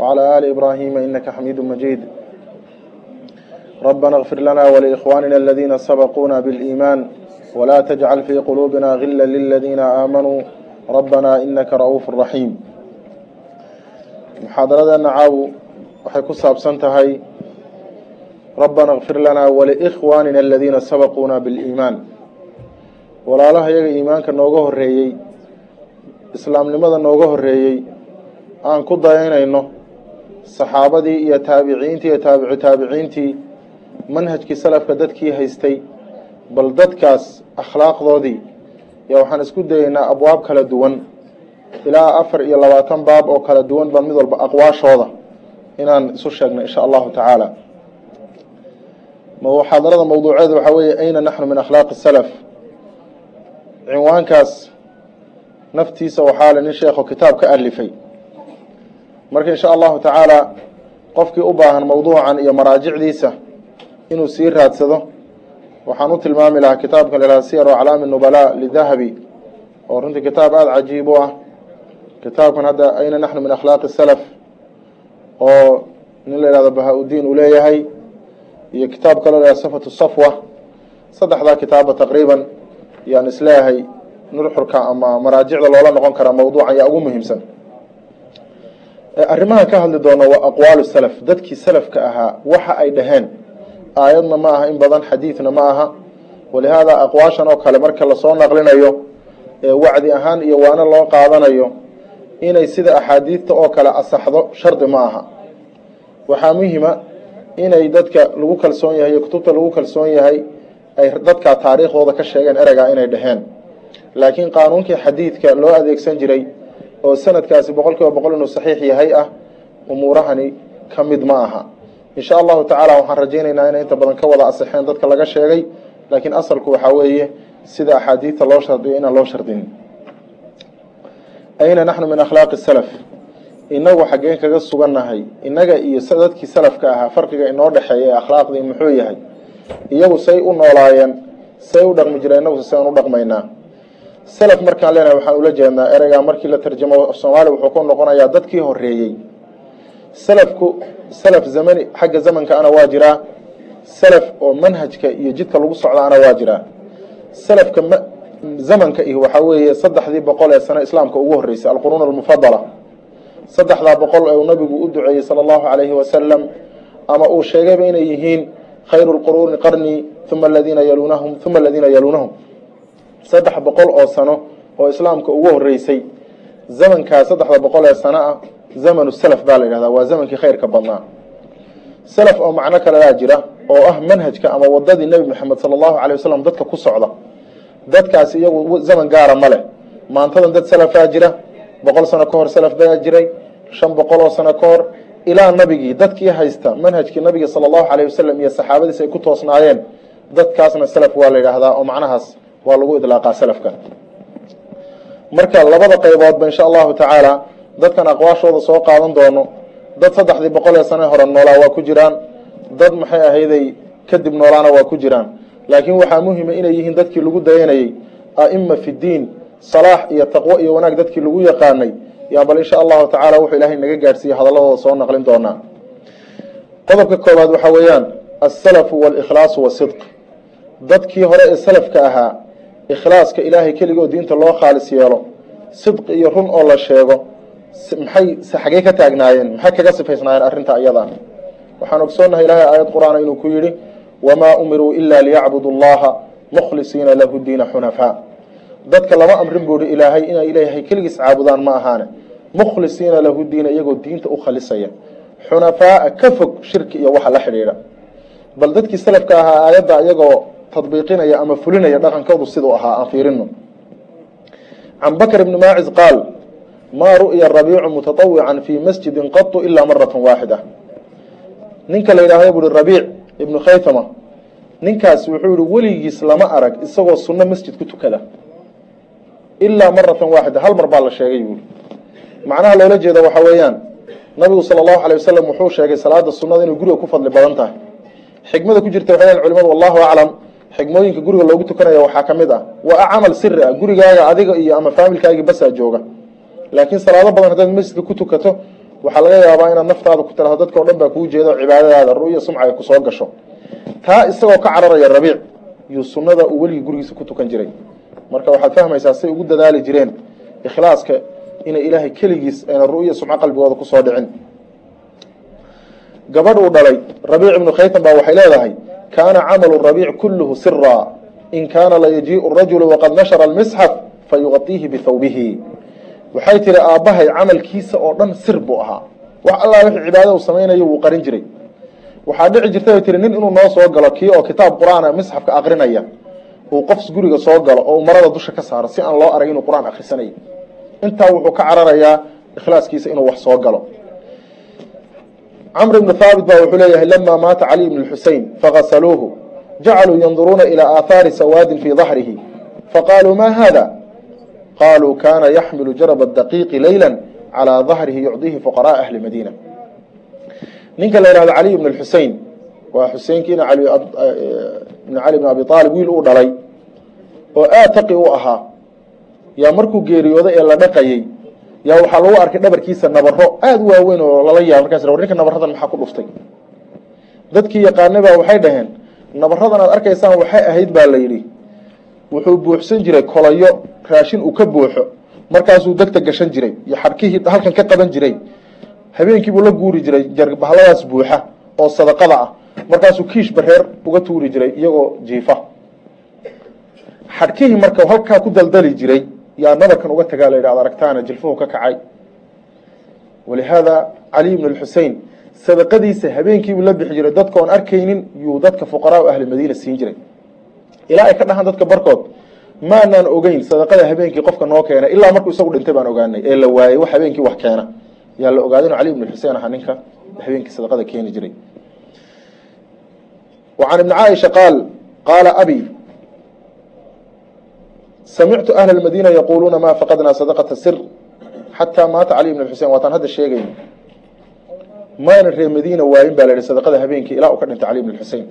وعلى آل إبراهيم إنك حميد مجيد ربنا اغفر لنا ولإخواننا الذين سبقونا بالإيمان ولا تجعل في قلوبنا غلا للذين آمنوا ربنا إنك رؤوف رحيم محاضرة عاو waxay ku saabsan tahay rabbana اkfir lana walikhwaanina aladiina sabaquuna biliimaan walaalaha iyaga iimaanka nooga horeeyey islaamnimada nooga horeeyey aan ku dayanayno saxaabadii iyo taabiciintii iyo taabicu taabiciintii manhajkii salafka dadkii haystay bal dadkaas akhlaaqdoodii yaa waxaan isku dayeynaa abwaab kala duwan. Ilaa afar iyo labaatan baab oo kala duwan baa mid walba aqwaashooda inaan isu sheegno insha allahu tacaala. Muxaadarada mawduuceeda waxaa weeye ayna naxnu min akhlaaqi salaf? Cinwaankaas naftiisa waxaa le nin sheekho kitaab ka alifay marka insha allahu tacaala qofkii u baahan mawduucan iyo maraajicdiisa inuu sii raadsado waxaan u tilmaami lahaa kitaabka lahaa siyar aclaami nubala lidahabi oo runtii kitaab aada cajiib u ah. Kitaabkan hadda ayna naxnu min akhlaaqi salaf oo nin la yihahdo bahaa-udiin uu leeyahay iyo kitaab kaloo la yhahdo safatu safwa. Saddexdaa kitaaba taqriiban yaan is leeyahay nurxurka ama maraajicda loola noqon karaa mawduucan yaa ugu muhiimsan arrimahan ka hadli doono waa aqwaalu salaf. Dadkii salafka ahaa waxa ay dhaheen aayadna ma aha in badan xadiidna ma aha. Walihaada aqwaashan oo kale marka la soo naqlinayo wacdi ahaan iyo waana loo qaadanayo inay sida axaadiidta oo kale asaxdo shardi ma aha. Waxaa muhima inay dadka lagu kalsoon yahay iyo kutubta lagu kalsoon yahay ay dadkaa taariikhdooda ka sheegeen ereygaa inay dhaheen. Laakiin qaanuunkii xadiidka loo adeegsan jiray oo sanadkaasi boqol kiiba boqol inuu saxiix yahay ah umuurahani ka mid ma aha. Insha allahu tacaala waxaan rajaynaynaa inay inta badan ka wada asixeen dadka laga sheegay laakiin asalku waxaa weeye sida axaadiidta loo shardiyo inaan loo shardinin ayna naxnu min akhlaaqi salaf? Inagu xaggeen kaga sugannahay innaga iyo dadkii salafka ahaa farqiga inoo dhexeeya ee akhlaaqdii muxuu yahay? Iyagu say u noolaayeen say u dhaqmi jireen inagu siaan u dhaqmaynaa salaf markaan leenahay waxaan ula jeednaa ereygaa markii la tarjamo soomaaliya wuxuu ku noqonayaa dadkii horeeyey salafku salaf zamani xagga zamankaana waa jiraa. Salaf oo manhajka iyo jidka lagu socdaana waa jiraa. Salafka zamanka ih waxaa weeye saddexdii boqol ee sano islaamka ugu horreysay alquruun almufadala saddexdaa boqol ee uu nabigu u duceeyey sala allahu calayhi wasalam ama uu sheegayba inay yihiin khayru lquruuni qarnii uma aladiina yaluunahum uma aladiina yaluunahum saddex boqol oo sano oo islaamka ugu horreysay. Zamankaa saddexda boqol ee sano ah zamanu salaf baa la yidhahdaa waa zamankii khayrka badnaa. Salaf oo macno kalelaa jira oo ah manhajka ama wadadii nebi maxamed sala allahu calay wasalam dadka ku socda. Dadkaasi iyagu zaman gaara ma leh. Maantadan dad salafaa jira boqol sano ka hor salaf baa jiray shan boqol oo sano ka hor ilaa nabigii dadkii haysta manhajkii nabiga sala allahu calayh wasalam iyo saxaabadiis ay ku toosnaayeen. Dadkaasna salaf waa la yidhaahdaa oo macnahaas waa lagu idlaaqaa salafka. Marka labada qayboodba insha allahu tacaala dadkan aqwaashooda soo qaadan doono. Dad saddexdii boqol ee sane hore noolaa waa ku jiraan. Dad maxay ahayday kadib noolaana waa ku jiraan. Laakiin waxaa muhima inay yihiin dadkii lagu dayanayey a'ima fi diin salaax iyo taqwo iyo wanaag dadkii lagu yaqaanay. Yaa bal insha allahu tacaala wuxuu ilaahay naga gaadhsiiye hadalladooda soo naqlin doonaa. Qodobka koobaad waxaa weeyaan alsalafu walikhlaasu wasidq. Dadkii hore ee salafka ahaa ikhlaaska ilaahay keligoo diinta loo khaalis yeelo sidqi iyo run oo la sheego maxay xagee ka taagnaayeen maxay kaga sifaysnaayeen arrinta iyada waxaan ogsoonnahay ilaahay aayad qur'aan inuu ku yidhi wamaa umiruu ila liyacbudu llaha mukhlisiina lahu diina xunafaa. Dadka lama amrin buuhi ilaahay inay ilaahay keligiis caabudaan ma ahaane. Mukhlisiina lahu diina iyagoo diinta u khalisaya. Xunafaaa ka fog shirki iyo waxa la xidhiidha. Bal dadkii salafka ahaa aayadda iyagoo tadbiiqinaya ama fulinaya dhaqankoodu siduu ahaa aan fiirino. Can bakr bni maacis qaal maa ru'ya rabiicu mutatawican fii masjidin qatu ilaa maratan waaxida ninka la yidhaahdo buuhi rabiic ibnu khaythama ninkaas wuxuu yihi weligiis lama arag isagoo sunno masjid ku tukada. Ilaa maratan waaxida hal mar baa la sheegay buui macnaha loola jeeda waxaa weeyaan nabigu sala allahu alay wasalam wuxuu sheegay salaada sunnada inay guriga ku fadli badan tahay. Xikmada ku jirta waxay culimadu wallahu aclam xikmooyinka guriga loogu tukanaya waxaa ka mid ah waa camal siri ah gurigaaga adiga iyo ama faamilkaagii basaa jooga. Laakiin salaado badan haddaad masjidka ku tukato waxaa laga yaabaa inaad naftaada ku tiraahdo dadka o dhan baa kuu jeedo cibaadadaada ru'ya sumca ay ku soo gasho. Taa isagoo ka cararaya rabiic iyo sunnada uu weligii gurigiisa ku tukan jiray. Marka waxaad fahmaysaa say ugu dadaali jireen ikhlaaska inay ilaahay keligiis ayna ru'ya sumco qalbigooda ku soo dhicin. Gabadh uu dhalay rabiic ibnu khaytan baa waxay leedahay kaana camalu rabiic kulluhu siraa in kaana layajiiu rajulu waqad nashara almisxaf fayuqadiihi bithawbihi waxay tihi aabbahay camalkiisa oo dhan sir buu ahaa wax allah wixii cibaadada uu samaynayo wuu qarin jiray waxaa dhici jirta bay tihi nin inuu noo soo galo kii oo kitaab qur'aan misxafka aqrinaya uu qofs guriga soo galo oo marada dusha ka saaro si aan loo arag inuu qur'aan akhrisanayo intaa wuxuu ka cararayaa ikhlaaskiisa inuu wax soo galo camr ibnu haabit baa wuxuu leeyahay lama maata cali ibn xusein fagasaluuhu jacaluu yanduruuna ilaa aathaari sawaadin fii dahrihi faqaaluu ma hada qaluu kana yaxmilu jarab daqiiqi leyla calaa dahrihi yucdihi fuqaraءa ahli madiina. Ninka la yihahdo caliy ibn xusein waa xuseinkiina ibn cali bn abi aalib wiil uu dhalay oo aad taqi u ahaa. Yaa markuu geeriyooday ee la dhaqayey yaa waxaa lagu arkay dhabarkiisa nabaro aada u waaweyn oo lala yaaba markaas war ninka nabaradan maxaa ku dhuftay? Dadkii yaqaanay baa waxay dhaheen nabaradan aad arkaysaan waxay ahayd baa la yidhi. Wuxuu buuxsan jiray kolayo raashin uu ka buuxo markaasuu degta gashan jiray iyo xadhkihii halkan ka qaban jiray. Habeenkiibuu la guuri jiray jarbahladaas buuxa oo sadaqada ah markaasuu kiish bareer uga tuuri jiray iyagoo jiifa. Xadhkihii marka halkaa ku daldali jiray yaa nabarkan uga tagaa la yidhi ad aragtaana jilfuhu ka kacay. Walihaada caliy bn xusein sadaqadiisa habeenkiibuu la bixi jiray dadka oon arkaynin yuu dadka fuqaraa ahli madiina siin jiray. Ilaa ay ka dhahaan dadka barkood maanaan ogeyn sadaqada habeenkii qofka noo keena ilaa markuu isagu dhintay baan ogaanay. Ee la waayey wax habeenkii wax keena. Yaa la ogaaday inu cali ibn xusein ahaa ninka habeenkii sadaqada keeni jiray. Can ibni caaisha qaal qaala abi samictu ahla lmadiina yaquuluuna ma faqadnaa sadaqata sir xataa maata cali ibn xusein waataan hadda sheegayn maana reer madiina waayin baa la yihi sadaqada habeenkii ilaa uu ka dhintay cali ibn xusein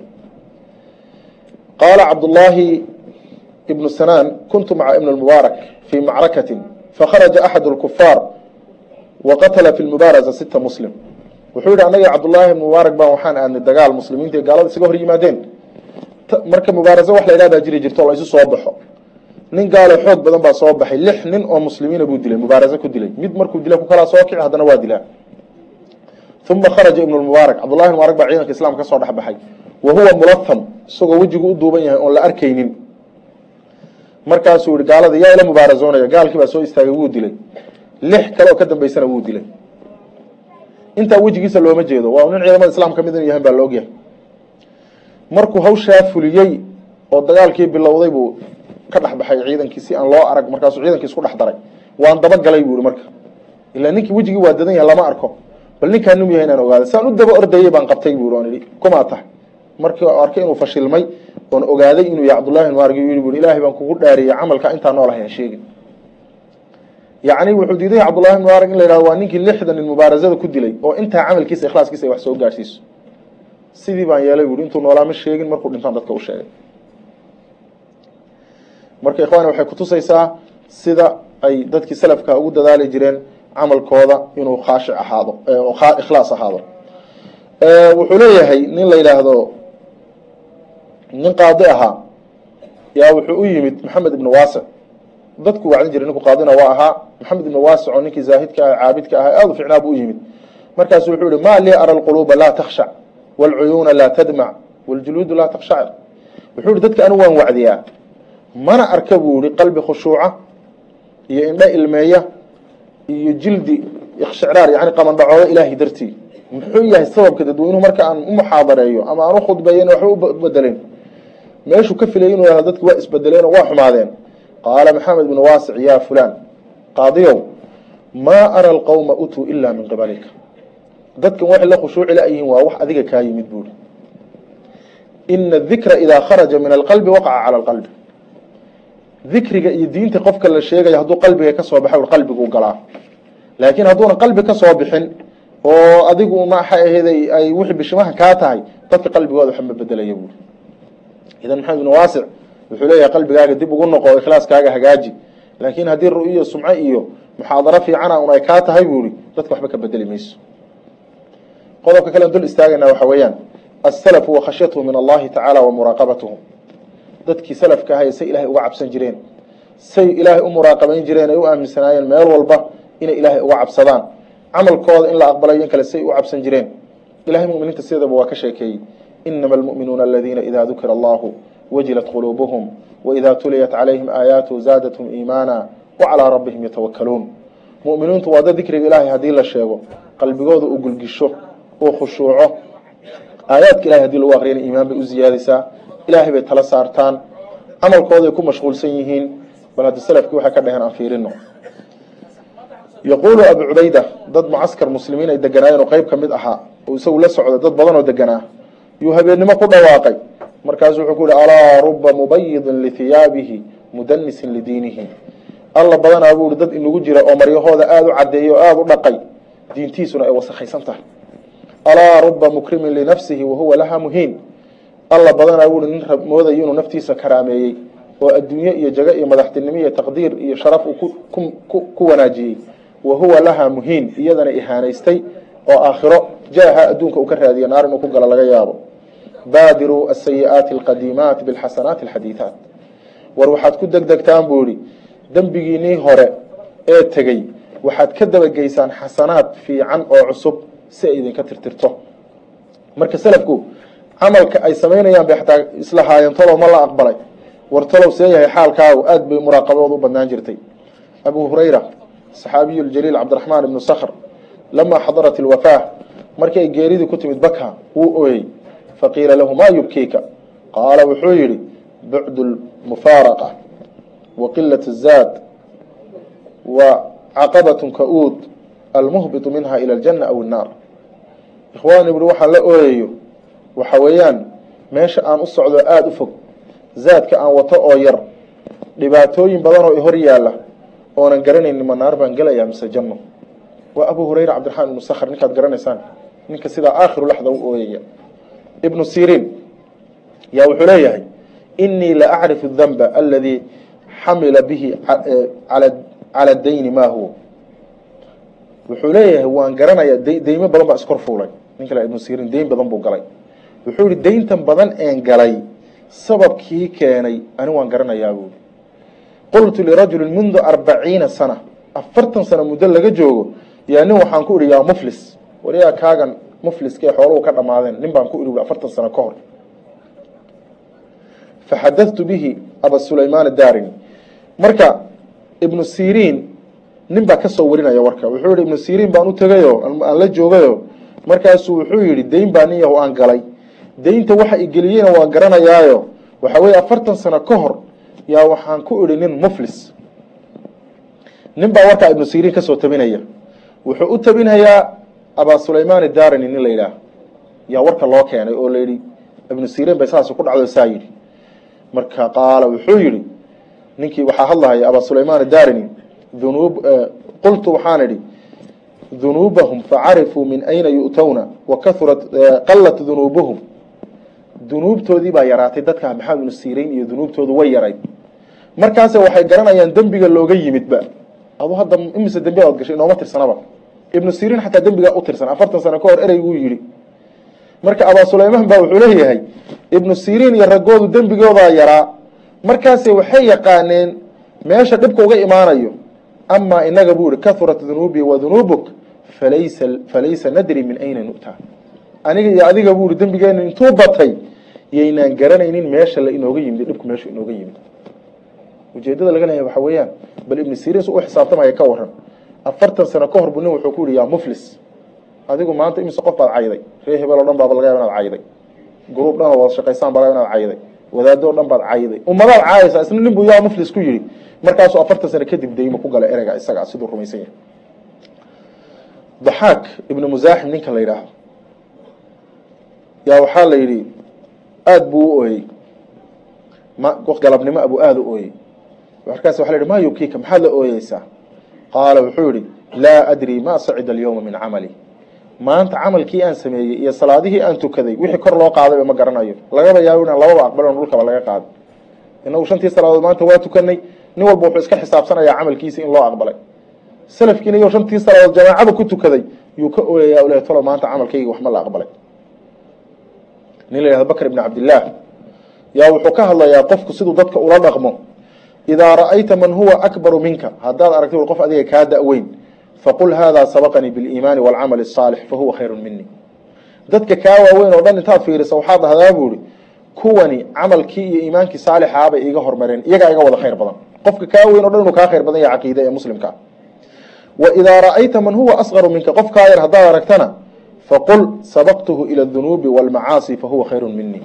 qaala cabdullaahi ibnu sanaan kuntu maca ibn mubaarak fii macrakatin fakharaja axad lkufaar waqatala fi lmubaaraza sita muslim wuxuu yihi annaga cabdullaahi ibn mubaarak baan waxaan aadnay dagaal muslimiinta iyo gaalada isaga hor yimaadeen marka mubaaraso wax la yidhahdaa jiri jirto la isu soo baxo nin gaalo xoog badan baa soo baxay. Lix nin oo muslimiina buu dilay mubaaraso ku dilay. Mid markuu dilay ku kalaa soo kici haddana waa dilaa. Uma kharaja ibn mubaarak. Cabdullahi mubaarak baa ciidanka islaamka ka soo dhex baxay. Wa huwa mulaham isagoo wejigu u duuban yahay oon la arkaynin. Markaasuu yihi gaalada yaa ila mubaarasoonaya. Gaalkii baa soo istaagay wuu dilay. Lix kale oo ka dambeysana wuu dilay. Intaa wejigiisa looma jeedo. Waa nin ciidamada islaam ka mid yahay baa la ogyahay markuu hawshaa fuliyey oo dagaalkii bilowday buu ka dhex baxay ciidankii si aan loo arag markaasuu ciidankii isku dhex daray waan dabagalay buu yihi marka ilaa ninkii wejigii waa dadan yahay lama arko. Bal ninkaan num yahay inaan ogaada saan u daba ordayey baan qabtay buu on ihi kumaa tahay? Markii arkay inuu fashilmay oon ogaaday inuu yahay cabdullahi ibn mubarak yii bu ilaahay baan kugu dhaariyey camalka intaa noolahay ha sheegin. Yacni wuxuu diiday cabdullahi ibn mubarak in la yihahdo waa ninkii lixdan nin mubaarasada ku dilay oo intaa camalkiisa ikhlaaskiisa ay wax soo gaadhsiiso. Sidii baan yeelay buui intuu noolaa ma sheegin markuu dhintaan dadka u sheegay marka ikhwaani waxay kutusaysaa sida ay dadkii salafka ugu dadaali jireen camalkooda inuu khaashi ahaado ikhlaas ahaado. Wuxuu leeyahay nin la yidhaahdo nin qaadi ahaa yaa wuxuu u yimid maxamed ibn waasic. Dadku wacdin jiray ninku qaadina waa ahaa. Maxamed ibn waasic oo ninkii zaahidka ah caabidka ahaa aada u ficnaa buu u yimid. Markaasu wuxuu yihi ma lii ara alquluuba laa takhshac waalcuyuuna laa tadmac waljuluudu laa takshacir wuxuu yihi dadka anigu waan wacdiyaa mana arka buu yihi qalbi khushuuca iyo indho ilmeeya iyo jildi ikshicraar yani qamandhacooda ilaahay dartii. Muxuu yahay sababka dadweynuhu marka aan u muxaadareeyo ama aan u khudbeeyen waxba u bedeleen meeshuu ka filayay inuu yahdo dadki waa isbedeleen oo waa xumaadeen. Qaala maxamed bn waasic ya fulan qaadiyow maa ara alqowma utuu ila min qibalika. Dadkan waxay la khushuuci la-yihiin waa wax adiga kaa yimid buuri. Ina dikra idaa kharaja min alqalbi waqaca cala alqalbi dikriga iyo diinta qofka la sheegaya hadduu qalbiga ka soo baxa qalbiguu galaa. Laakiin hadduuna qalbi ka soo bixin oo adigu maxay ahayd ay wixii bishimaha kaa tahay dadka qalbigooda waxa ma bedelaya buuri idan maxamed ibn waasic wuxuu leeyahay qalbigaaga dib ugu noqo ikhlaaskaaga hagaaji. Laakiin haddii ru'iyo sumco iyo muxaadaro fiicana un ay kaa tahay buu ihi dadka waxba ka bedeli mayso. Qodobka kale an dul istaagayna waxa weeyaan asalafu wa khashyatuhu min allahi tacaala wa muraaqabatuhu dadkii salafka ahay say ilaahay uga cabsan jireen. Say ilaahay u muraaqabayn jireen ay u aaminsanaayeen meel walba inay ilaahay uga cabsadaan. Camalkooda in la aqbalayo in kale say u cabsan jireen. Ilahay muminiinta sideedaba waa ka sheekeeyey. Inama almu'minuuna aladiina idaa dukira allahu wajilat quluubuhum waidaa tuliyat calayhim aayaatuhu zaadathum iimaana wacalaa rabbihim yatawakaluun mu'miniintu waa dad dikriga ilaahay haddii la sheego qalbigooda uu gulgisho uu khushuuco. Aayaadka ilahay haddii lagu aqriyana iimaan bay u ziyaadaysaa ilaahay bay tala saartaan camalkooday ku mashquulsan yihiin bal haddi salafkii waxay ka dheheen aan fiirino. Yaquulu abu cubayda dad mucaskar muslimiin ay deganaayeen oo qeyb ka mid ahaa oo isagu la socda dad badan oo deganaa yuu habeennimo ku dhawaaqay. Markaasu wuxuu ku yihi alaa ruba mubayidin lihiyaabihi mudanisin lidiinihi alla badanaa buu ihi dad inagu jira oo maryahooda aada u caddeeyay oo aada u dhaqay diintiisuna ay wasakhaysan tahay. Alaa ruba mukrimin linafsihi wahuwa laha muhiin alla badanaa buu ihi nin moodayo inuu naftiisa karaameeyey oo adduunye iyo jago iyo madaxtinimo iyo taqdiir iyo sharaf uu ku wanaajiyey. Wahuwa laha muhiin iyadana ihaanaystay oo aakhiro jaaha adduunka uu ka raadiya naar inuu ku galo laga yaabo. Baadiruu asayi'aati alqadiimaat bilxasanaati alxadiidaat war waxaad ku degdegtaan buu yihi dembigiinii hore ee tegey waxaad ka dabageysaan xasanaad fiican oo cusub si ay idinka tirtirto. Marka selafku camalka ay samaynayaan bay xataa islahaayeen tolow ma la aqbalay. War tolow see yahay xaalkaagu aada bay muraaqabadooda u badnaan jirtay. Abu hurayra saxaabiyu ljaliil cabdiraxmaan ibnu sakhr lamaa xadarat ilwafaah markii geeridii ku timid baka wuu ooyey. Faqiila lahu maa yubkiika? Qaala wuxuu yidhi bucdu lmufaaraqa wa qilat zaad wa caqabat ka-uud almuhbitu minha ila aljanna aw innaar ikhwaani buui waxaan la ooyayo waxa weeyaan meesha aan u socdo aada u fog. Zaadka aan wato oo yar dhibaatooyin badan oo hor yaalla oonan garanaynin ma naar baan gelayaa mise janno? Waa abu hurayra cabdiraxmaan ibnu sakhr ninkaad garanaysaan? Ninka sidaa aakhiru laxda u ooyaya. Ibnu siriin yaa wuxuu leeyahay inii la acrifu danba aladii xamila bihi cala dayni ma huwa. Wuxuu leeyahay waan garanayaa deymo badan baa iskor fuulay. Ninka ibnu siriin deyn badan buu galay wuxuu yihi deyntan badan een galay sababkii keenay ani waan garanayaa buui qultu lirajulin mundu arbaciina sana afartan sano muddo laga joogo yaa nin waxaan ku idhi yaa muflis wariyaa kaagan mufliskee xooluhu ka dhammaadeen nin baan ku idhi afartan sano ka hor. Faxadadtu bihi aba sulaymaan adarini marka ibnu siriin nin baa ka soo warinaya warka. Wuxuu yihi ibnu siriin baan u tegayo aan la joogayo. Markaasuu wuxuu yihi deyn baa nin yahu aan galay deynta waxa igeliyeyna waan garanayaayo. Waxa weeye afartan sano ka hor yaa waxaan ku idhi nin muflis. Nin baa warkaa ibnu siriin ka soo tabinaya. Wuxuu u tabinhayaa abaa sulaymaan darani nin la yidhaah. Yaa warka loo keenay oo layidhi ibnu siriin bay saas ku dhacdo saa yidhi. Marka qaala wuxuu yihi ninkii waxaa hadlahaya abaa sulaymaan darani unub qultu waxaan idhi dunuubahum facarifuu min ayna yu'towna wa kaurat qalat dunuubuhum dunuubtoodii baa yaraatay dadka maxamed ibnu siriin iyo dunuubtoodu way yarayd markaase waxay garanayaan dembiga looga yimidba. Adu hadda imise dembi ood gashay inooma tirsanaba. Ibnu siriin xataa dembigaa u tirsan afartan sano ka hor ereyguu yidhi. Marka abaa sulaymaan baa wuxuu leeyahay ibnu siriin iyo raggoodu dembigoodaa yaraa. Markaase waxay yaqaaneen meesha dhibka uga imaanayo amaa inaga buu yihi kaurat dunuubii wa dunuubuk falaysa falaysa nadri min ayna nu'taa aniga iyo adiga buu yihi dembigeenu intuu batay yaynaan garanaynin meesha la inooga yimid dhibku meesha inooga yimid. Ujeedada laga leeyahay waxa weeyaan bal ibnu siriin su u xisaabtamaya ka waran afartan sano ka hor buu nin wuxuu ku yihi yaa muflis adigu maanta imise qof baad cayday. Ree hebel o dhan baaba laga yaba inaad cayday. Gruub dhan oo wada shaqaysaan baa laga inaad cayday. Wadaado dhan baad cayday. Ummadaad caayaysaa isna nin buu yaa muflis ku yihi markaasuu afartan sano kadib daymo ku galay ereyga isaga siduu rumaysan yahay. Daxaak ibnu musaaxim ninka la yidhaaho yaa waxaa la yidhi aada buu u ooyey. Galabnimo abuu aada u ooyey. Markaas waa la yidhi maa yubkiika maxaad la ooyeysaa qaala wuxuu yihi laa adri ma sacida alyawma min camali. Maanta camalkii aan sameeyey iyo salaadihii aan tukaday wixii kor loo qaadayba ma garanayo. Lagaba yaabo inaan lababa aqbalon dhulkaba laga qaado inagu shantii salaadood maanta waa tukanay nin walba wuxuu iska xisaabsanayaa camalkiisa in loo aqbalay. Salafkiina iyo shantii salaadood jamaacada ku tukaday yuu ka ooyayaa le tolo maanta camalkayga waxma la aqbalay nin la yihahdo bakr ibn cabdillaah yaa wuxuu ka hadlayaa qofku siduu dadka ula dhaqmo. Idaa ra'ayta man huwa akbaru minka. Haddaad aragtay ur qof adiga kaa da-weyn faqul haadaa sabaqanii biliimaani waalcamali asaalix fahuwa khayru minii dadka kaa waaweyn oo dhan intaad fiirisa waxaad dhahdaa buu ihi kuwani camalkii iyo iimaankii saalixaabay iiga hormareen iyagaa iga wada khayr badan. Qofka kaa weyn o dhan inuu kaa khayr badan yahay caqiide ee muslimka. Wa idaa ra'ayta man huwa asqaru minka. Qof kaa yar haddaad aragtana faqul sabaqtuhu ila adunuubi waalmacaasi fahuwa khayru minii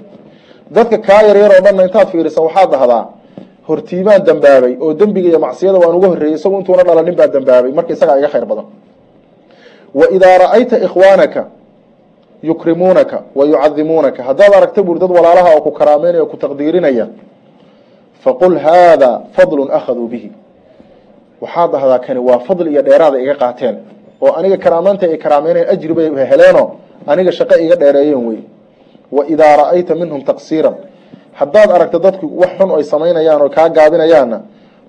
dadka kaa yaryar oo dhanna intaad fiirisa waxaad dhahdaa hortiibaan dambaabay oo dembiga iyo macsiyada waan uga horreeyey isagu intuuna dhalanin baa dambaabay marka isagaa iga khayr badan. Wa idaa ra'ayta ikhwaanaka yukrimuunaka wa yucadimuunaka haddaad aragta buuri dad walaalaha oo ku karaameynaya o ku taqdiirinaya faqul haadaa fadlun akhaduu bihi. Waxaad dhahdaa kani waa fadli iyo dheeraada iga qaateen oo aniga karaamaanta ay karaameynayaan ajri bay heleenoo aniga shaqo iga dheereeyeen wey. Wa idaa ra'ayta minhum taqsiiran. Haddaad aragto dadku wax xun ay samaynayaan oo kaa gaabinayaanna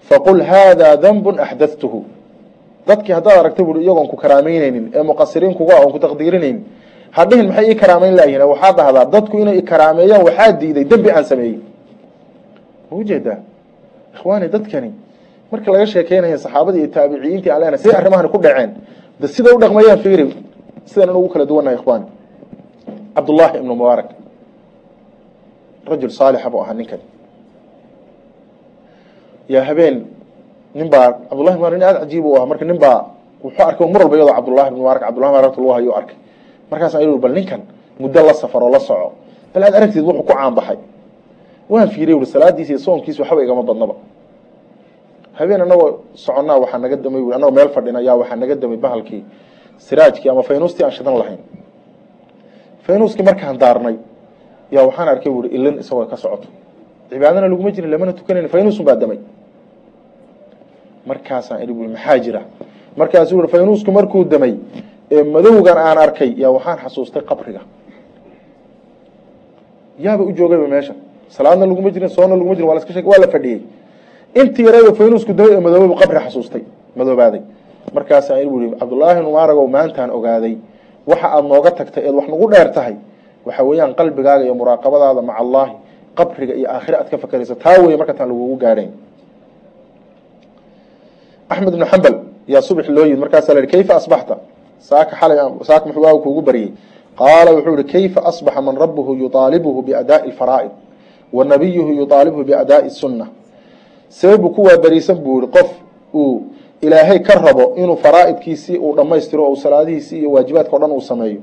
faqul haadaa danbun axdadtuhu dadkii haddaad aragta buui iyagoon ku karaameyneynin ee muqasiriin kuga oon ku taqdiirinaynin hadhihin maxay ii karaameyn laayihin waxaad dhahdaa dadku inay ikaraameeyaan waxaa diiday dembi aan sameeyey. Ma u jeedaa ikhwaani dadkani marka laga sheekeynaya saxaabadii iyo taabiciyiintii aan leenahay siday arrimahani ku dhaceen de siday u dhaqmayaan fiiri sidan ugu kala duwannahay ikhwaani cabdullaahi ibnu mubaarak rajul saalixa buu ahaa ninkan. Yaa habeen nin baa cabdullahi mubaarak nin aada cajiib u ahaa marka nin baa wuxuu arkay mar iyadoo cabdullahi ibn mubaarak cabdullahi mubaarak lagu hayo arkay. Markaasa ayuu bal ninkan muddo la safar oo la soco. Bal aad aragtid wuxuu ku caanbaxay. Waan fiiriy uri salaadiisa iyo soonkiisa waxba igama badnaba habeen anagoo soconnaa waxaa naga damay ui anagoo meel fadhina yaa waxaa naga damay bahalkii siraajkii ama faynuustii aan shidan lahayn. Faynuuskii markaan daarnay yaa waxaan arkay buui ilin isagoo ka socoto. Cibaadana laguma jirin lamana tukanayn faynuusun baa damay. Markaasaan idhi bui maxaa jira? Markaasuu ui faynuusku markuu damay ee madowgan aan arkay yaa waxaan xasuustay qabriga. Yaaba u joogayba meesha. Salaadna laguma jirin soonna laguma jirin waa la fadhiyey intii yareedo faynuusku damay ee madoobaybu qabri xasuustay madoobaaday markaasaan idhi bui cabdullaahi numaaragow maantaan ogaaday. Waxa aada nooga tagtay eed wax nagu dheer tahay. Waxa weeyaan qalbigaaga iyo muraaqabadaada maca allaahi qabriga iyo aakhire aad ka fakerayso taa weye marka taan lagugu gaadhayn. Axmed ibnu xambal yaa subax loo yimid markaasaa la yihi kayfa asbaxta? Saaka xalay saaka muxuu waagu kuugu baryey qaala wuxuu yihi kayfa asbaxa man rabbuhu yuطaalibuhu biadaa'i alfaraa'id wa nabiyuhu yuطaalibuhu biadaa'i sunna buu ku waabariisan buu yihi qof uu ilaahay ka rabo inuu faraa'idkiisii uu dhammaystiro oo salaadihiisii iyo waajibaadka o dhan uu sameeyo.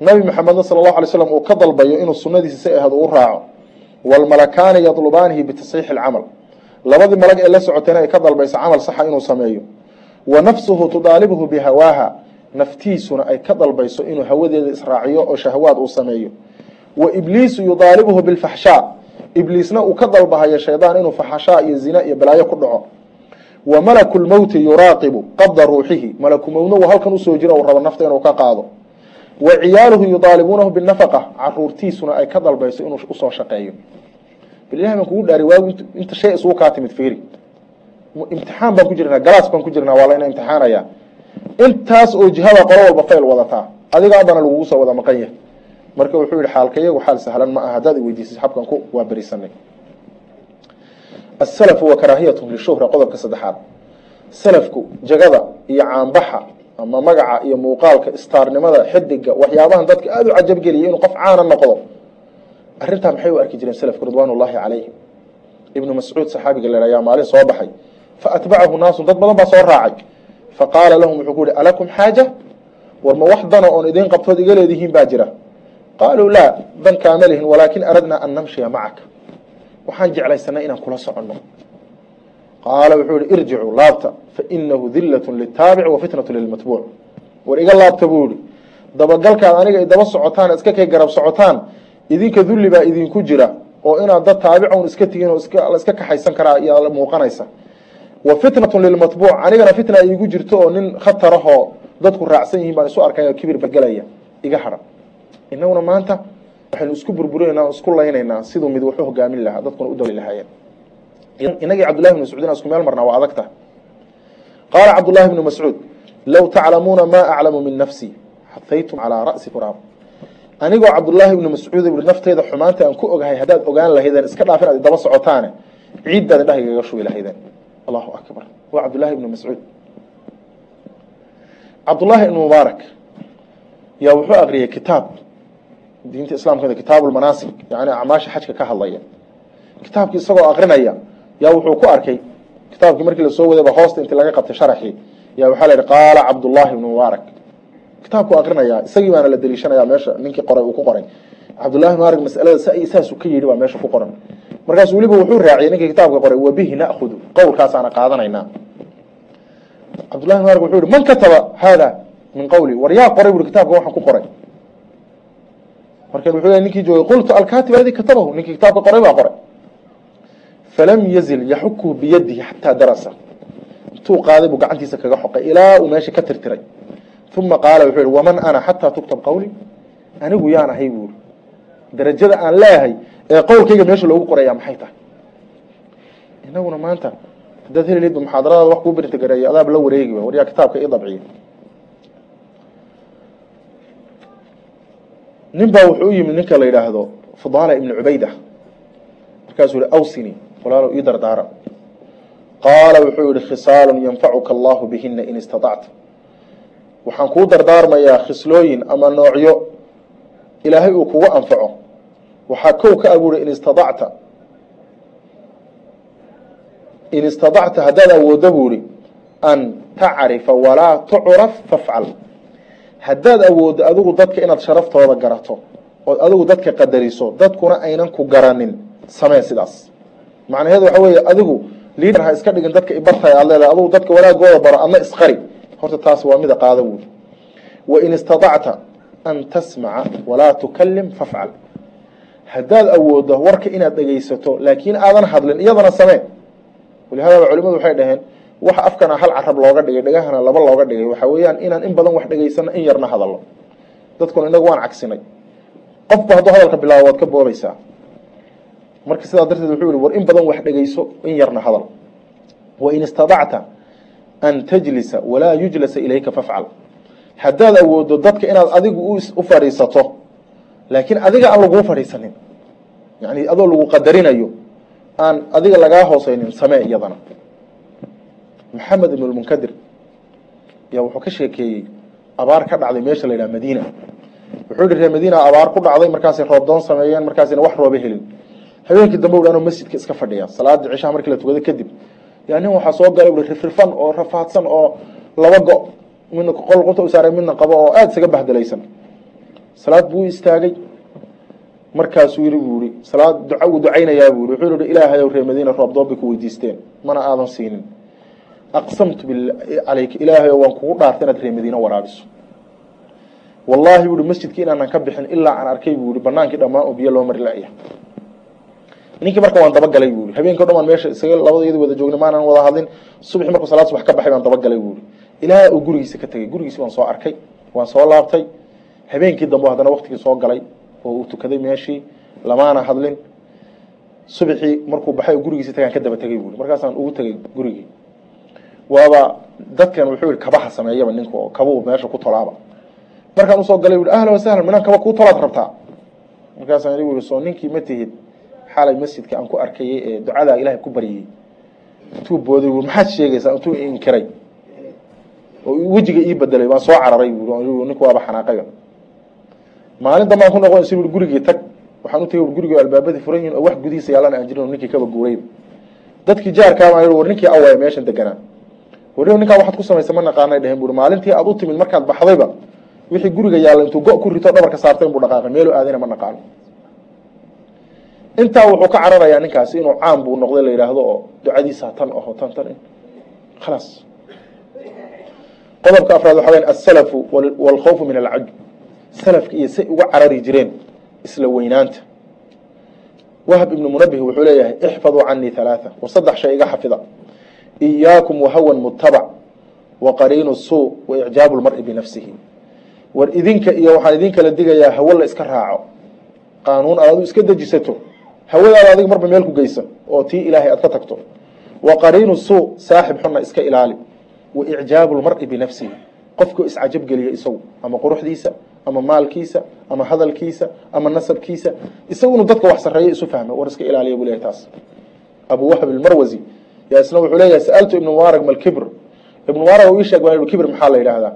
Nabi maxamedna sala allahu alay slam uu ka dalbayo inuu sunnadiisi si ahayd uu raaco. Waalmalakaani yadlubaanihi bitasxiixi alcamal. Labadii malag ee la socotayna ay ka dalbayso camal saxa inuu sameeyo. Wa nafsuhu tudaalibuhu bihawaaha naftiisuna ay ka dalbayso inuu hawadeeda israaciyo oo shahwaad uu sameeyo. Wa ibliisu yudaalibuhu bilfaxshaa ibliisna uu ka dalbahayo shaydaan inuu faxashaa iyo zina iyo balaayo ku dhaco. Wa malaku lmowti yuraaqibu qabda ruuxihi. Malakumowtna uu halkan u soo jiro uu rabo nafta inuu ka qaado. Wa ciyaaluhu yudaalibuunahu binafaqa caruurtiisuna ay ka dalbayso inuu u soo shaqeeyo. Bal ilahi baan kugu dhaari waagu inta shay isugu kaa timid fiiri. Imtixaan baan ku jirnaa galaas baan ku jirnaa waa layna imtixaanaya intaas oo jihada qolo walba fayl wadataa. Adiga abana lagugu soo wada maqan yahay marka wuxuu yihi xaalka iyagu xaal sahlan ma aha haddaad iweydiisay xabkan ku waa berisanay. Wa karaahiyatun lishuhra qodobka saddexaad. Salafku jagada iyo caanbaxa ama magaca iyo muuqaalka istaarnimada xidiga waxyaabahan dadka aada u cajabgeliyay inuu qof caana noqdo. Arrintaa maxay u arki jireen salafku ridwaan ullaahi calayhim ibnu mascuud saxaabiga la ayaa maalin soo baxay. Faatbacahu naasun dad badan baa soo raacay. Faqaala lahum wuxuu ku yihi alakum xaaja? War ma wax dana oon idiin qabtood iga leedihiin baa jira qaaluu laa dan kaama lihin walaakin aradnaa an namshiya macaka waxaan jeclaysanay inaan kula soconno qaala wuxuu yihi irjicuu laabta fainahu dilatu litaabic wa fitnatu lilmatbuuc war iga laabta buu yihi dabagalkaad aniga ay daba socotaan iska kay garab socotaan idinka dulli baa idinku jira oo inaad dad taabicoun iska tigin oo la iska kaxaysan karaa ayaa muuqanaysa wa fitnatu lilmatbuuc anigana fitna iigu jirto oo nin khatarahoo dadku raacsan yihiin baan isu arkay kibir bagelaya iga hadha inaguna maanta waxaynu isku burburinaynaa isku laynaynaa siduu mid waxu hogaamin lahaa dadkuna u dawli lahaayeen. Inagii cabdullahi bn mascuudin isku meel marnaa waa adagta. Qaala cabdullahi bnu mascuud low taclamuuna maa aclamu min nafsi xafaytum calaa ra'si quraab anigoo cabdullaahi ibnu mascuud bui nafteyda xumaanta aan ku ogahay haddaad ogaan lahaydeen iska dhaaf inaad daba socotaane ciiddaad indhaha igaga shubi lahaydeen. Allahu akbar. Waa cabdullahi ibnu mascuud. Cabdullaahi ibnu mubaarak yaa wuxuu akriyay kitaab diinta islaamkeeda kitaabu lmanaasik yani acmaasha xajka ka hadlaya. Kitaabkii isagoo akrinaya yaa wuxuu ku arkay kitaabkii markii la soo wadayba hoosta intii laga qabtay sharaxii yaa waxaa la yihi qaala cabdullaahi ibnu mubaarak kitaabku akrinaya isagii baana la deliishanaya meesha ninkii qoray uu ku qoray. Cabdullahi mubaarak masalada saasuu ka yidhi baa meesha ku qoran. Markaasu weliba wuxuu raaciyay ninkii kitaabka qoray wabihi na'hudu qowlkaasaana qaadanaynaa cabdullahi mubaarak wuxuu yihi man kataba haada min qawli. War yaa qoray bui kitaabka waxaan ku qoray marka wuxuu le ninkii joogay qultu alkaatib aladi katabahu. Ninkii kitaabka qoray baa qoray. Falam yazil yaxukuhu biyadihi xataa darasa. Intuu qaaday buu gacantiisa kaga xoqay ilaa uu meesha ka tirtiray. Uma qaala wuxuu yihi waman ana xataa tuktab qawli? Anigu yaan ahay buuri darajada aan leeyahay ee qowlkayga meesha loogu qoraya maxay tahay? Inaguna maanta haddaad heli laydba muxaadaradaada wax kuu berinta gareeyo adaab la wareegi waryaa kitaabka ii dabciya nin baa wuxuu u yimid ninka la yidhaahdo fudaala ibnu cubayda. Markaasuu yihi awsini walaalo ii dardaara. Qaala wuxuu yihi khisaalun yanfacuka allahu bihina in istaطacta waxaan kuu dardaarmayaa khislooyin ama noocyo ilaahay uu kugu anfaco. Waxaa kow ka abuuray in istaacta in istaطacta haddaad awooddo buuhi an tacrifa walaa tucraf fafcal haddaad awooddo adigu dadka inaad sharaftooda garato ood adigu dadka qadariso dadkuna aynan ku garanin. Samee sidaas. Macnaheedu waxa weeye adigu liader ha iska dhigin dadka ibartay aad leedahay adigu dadka wanaagooda baro adna isqari. Horta taas waa mida qaada buuri wain istaطacta an tasmaca walaa tukalim fafcal. Haddaad awooddo warka inaad dhegaysato laakiin aadan hadlin iyadana samee. Walihadaba culimadu waxay dhaheen waxa afkana hal carab looga dhigay dhegahana laba looga dhigay. Waxa weeyaan inaan in badan wax dhegaysano in yarna hadallo. Dadkuna inagu waan cagsinay. Qofba hadduu hadalka bilaabo waad ka boobaysaa marka sidaa darteed wuxuu yihi war in badan wax dhegayso in yarna hadal. Wain istaطacta an tajlisa walaa yujlasa ilayka fafcal. Haddaad awooddo dadka inaad adigu u fadhiisato laakiin adiga aan laguu fadhiisanin yani adoo lagu qadarinayo aan adiga lagaa hooseynin samee iyadana maxamed ibn lmunkadir yaa wuxuu ka sheekeeyey abaar ka dhacday meesha la yidhaha madiina. Wuxuu yihi reer madiina abaar ku dhacday markaasay roobdoon sameeyeen markaasina wax rooba helin. Habeenkii dambe u anoo masjidka iska fadhiya salaadii cishaha markii la tukado kadib. Yaa nin waxaa soo galay ui rifrifan oo rafaadsan oo laba go midna qol qunta u saaray midna qabo oo aada isaga bahdelaysan salaad buu istaagay. Markaasuu yiri buu yihi salaad duca uu ducaynayaa buu yihi wuxuu yihi ilaahayow reer madiina roob doob bay ku weydiisteen mana aadan siinin aqsamtu calayka ilaahayow waan kugu dhaartay inaad reer madiina waraabiso wallaahi buu masjidkii inaanan ka bixin ilaa aan arkay buu yihi banaankii dhammaan oo biyo loo mari la'ya ninkii marka waan dabagalay buu yihi habeenkii meesha isaga labada wada joogna maanan wada hadlin subaxii markuu salaad subax ka baxay baan dabagalay buu yihi ilaaha uu gurigiisa ka tegey gurigiisi waan soo arkay waan soo laabtay habeenkii dambe haddana waktigii soo galay oo uu tukaday meeshii lamaana hadlin subaxii markuu baxay oo gurigiisi tagaan ka daba tegey markaasaan ugu tegey gurigii waaba dadkan wuxuu yihi kabaha sameeyaba ninku oo kabuu meesha ku tolaaba. Markaan u soo galay bu ahla wasahlan minaan kaba kuu tolaad rabtaa markaasaan igu yihi soo ninkii ma tihid xalay masjidka aan ku arkayay ee ducadaa ilaahay ku baryayey intuu booday maxaad sheegaysaa? Intuu inkiray. Oo wejiga ii bedelay waan soo cararay bu ninku waaba xanaaqayba maalin dambaan ku noqon si gurigii tag waxaan u tagay gurigii albaabadii furan yihiin oo wax gudihiisa yaalana aan jirin ninkii kaba guurayba dadkii jaarkaabaa war ninkii awaya meeshan deganaa war ninkaa waxaad ku samaysa ma naqaanay dhehen bui maalintii aad u timid markaad baxdayba wixii guriga yaalla intuu go ku rito dhabarka saartay inbuu dhaqaaqay. Meelu aadayna ma naqaano. Intaa wuxuu ka cararayaa ninkaasi inuu caam buu noqday la yidhaahdo oo ducadiisa tan aho tan tan khalaas qodobka afraad waxa weya asalafu walkhawfu min alcajb salafka iyo say uga carari jireen isla weynaanta. Wahb ibnu munabih wuxuu leeyahay ixfaduu canii halaaa war saddex shay iga xafida iyaakum wahawan mutabac wa qariinu suu wa icjaabu lmari binafsihi war idinka iyo waxaan idin kala digayaa hawo la iska raaco. Qaanuun aad adu iska dejisato. Hawadaada adiga marba meel ku geysan oo tii ilaahay aad ka tagto. Wa qariinu suu saaxib xunna iska ilaali. Wa icjaabu lmari binafsihi qofkuu iscajab geliya isagu. Ama quruxdiisa ama maalkiisa ama hadalkiisa ama nasabkiisa. Isagu inuu dadka wax sarreeyo isu fahmo war iska ilaaliya buu leeyahy taas. Abu wahb ilmarwasi yaa isna wuxuu leeyahay sa'altu ibnu mubaarag malkibr ibnu mubaarag uu ii sheeg baa kibr maxaa la yidhaahdaa?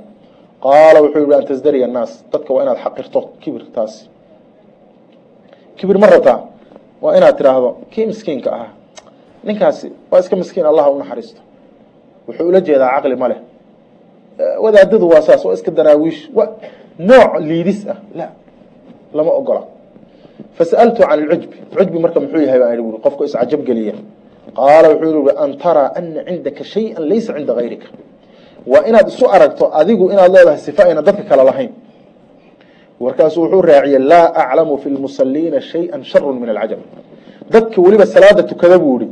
Qaala wuxuu yihi an tasdariya annaas dadka waa inaad xaqirto kibir taasi. Kibir ma rabtaa waa inaad tidhaahdo kii miskiinka ahaa ninkaasi waa iska miskiin allah u naxariisto. Wuxuu ula jeedaa caqli ma leh. Wadaadadu waa saas waa iska daraawiish wa nooc liidis ah la lama ogola. Fasa'altu can alcujbi cujbi marka muxuu yahay baan ui qofku iscajab geliya qaala wuxuu yihi an taraa ana cindaka shaya laysa cinda gayrika waa inaad isu aragto adigu inaad leedahay sifa ayna dadka kale lahayn. Markaasuu wuxuu raaciyey laa aclamu fi lmusaliina shaya sharu min alcajab dadka weliba salaada tukada buu ihi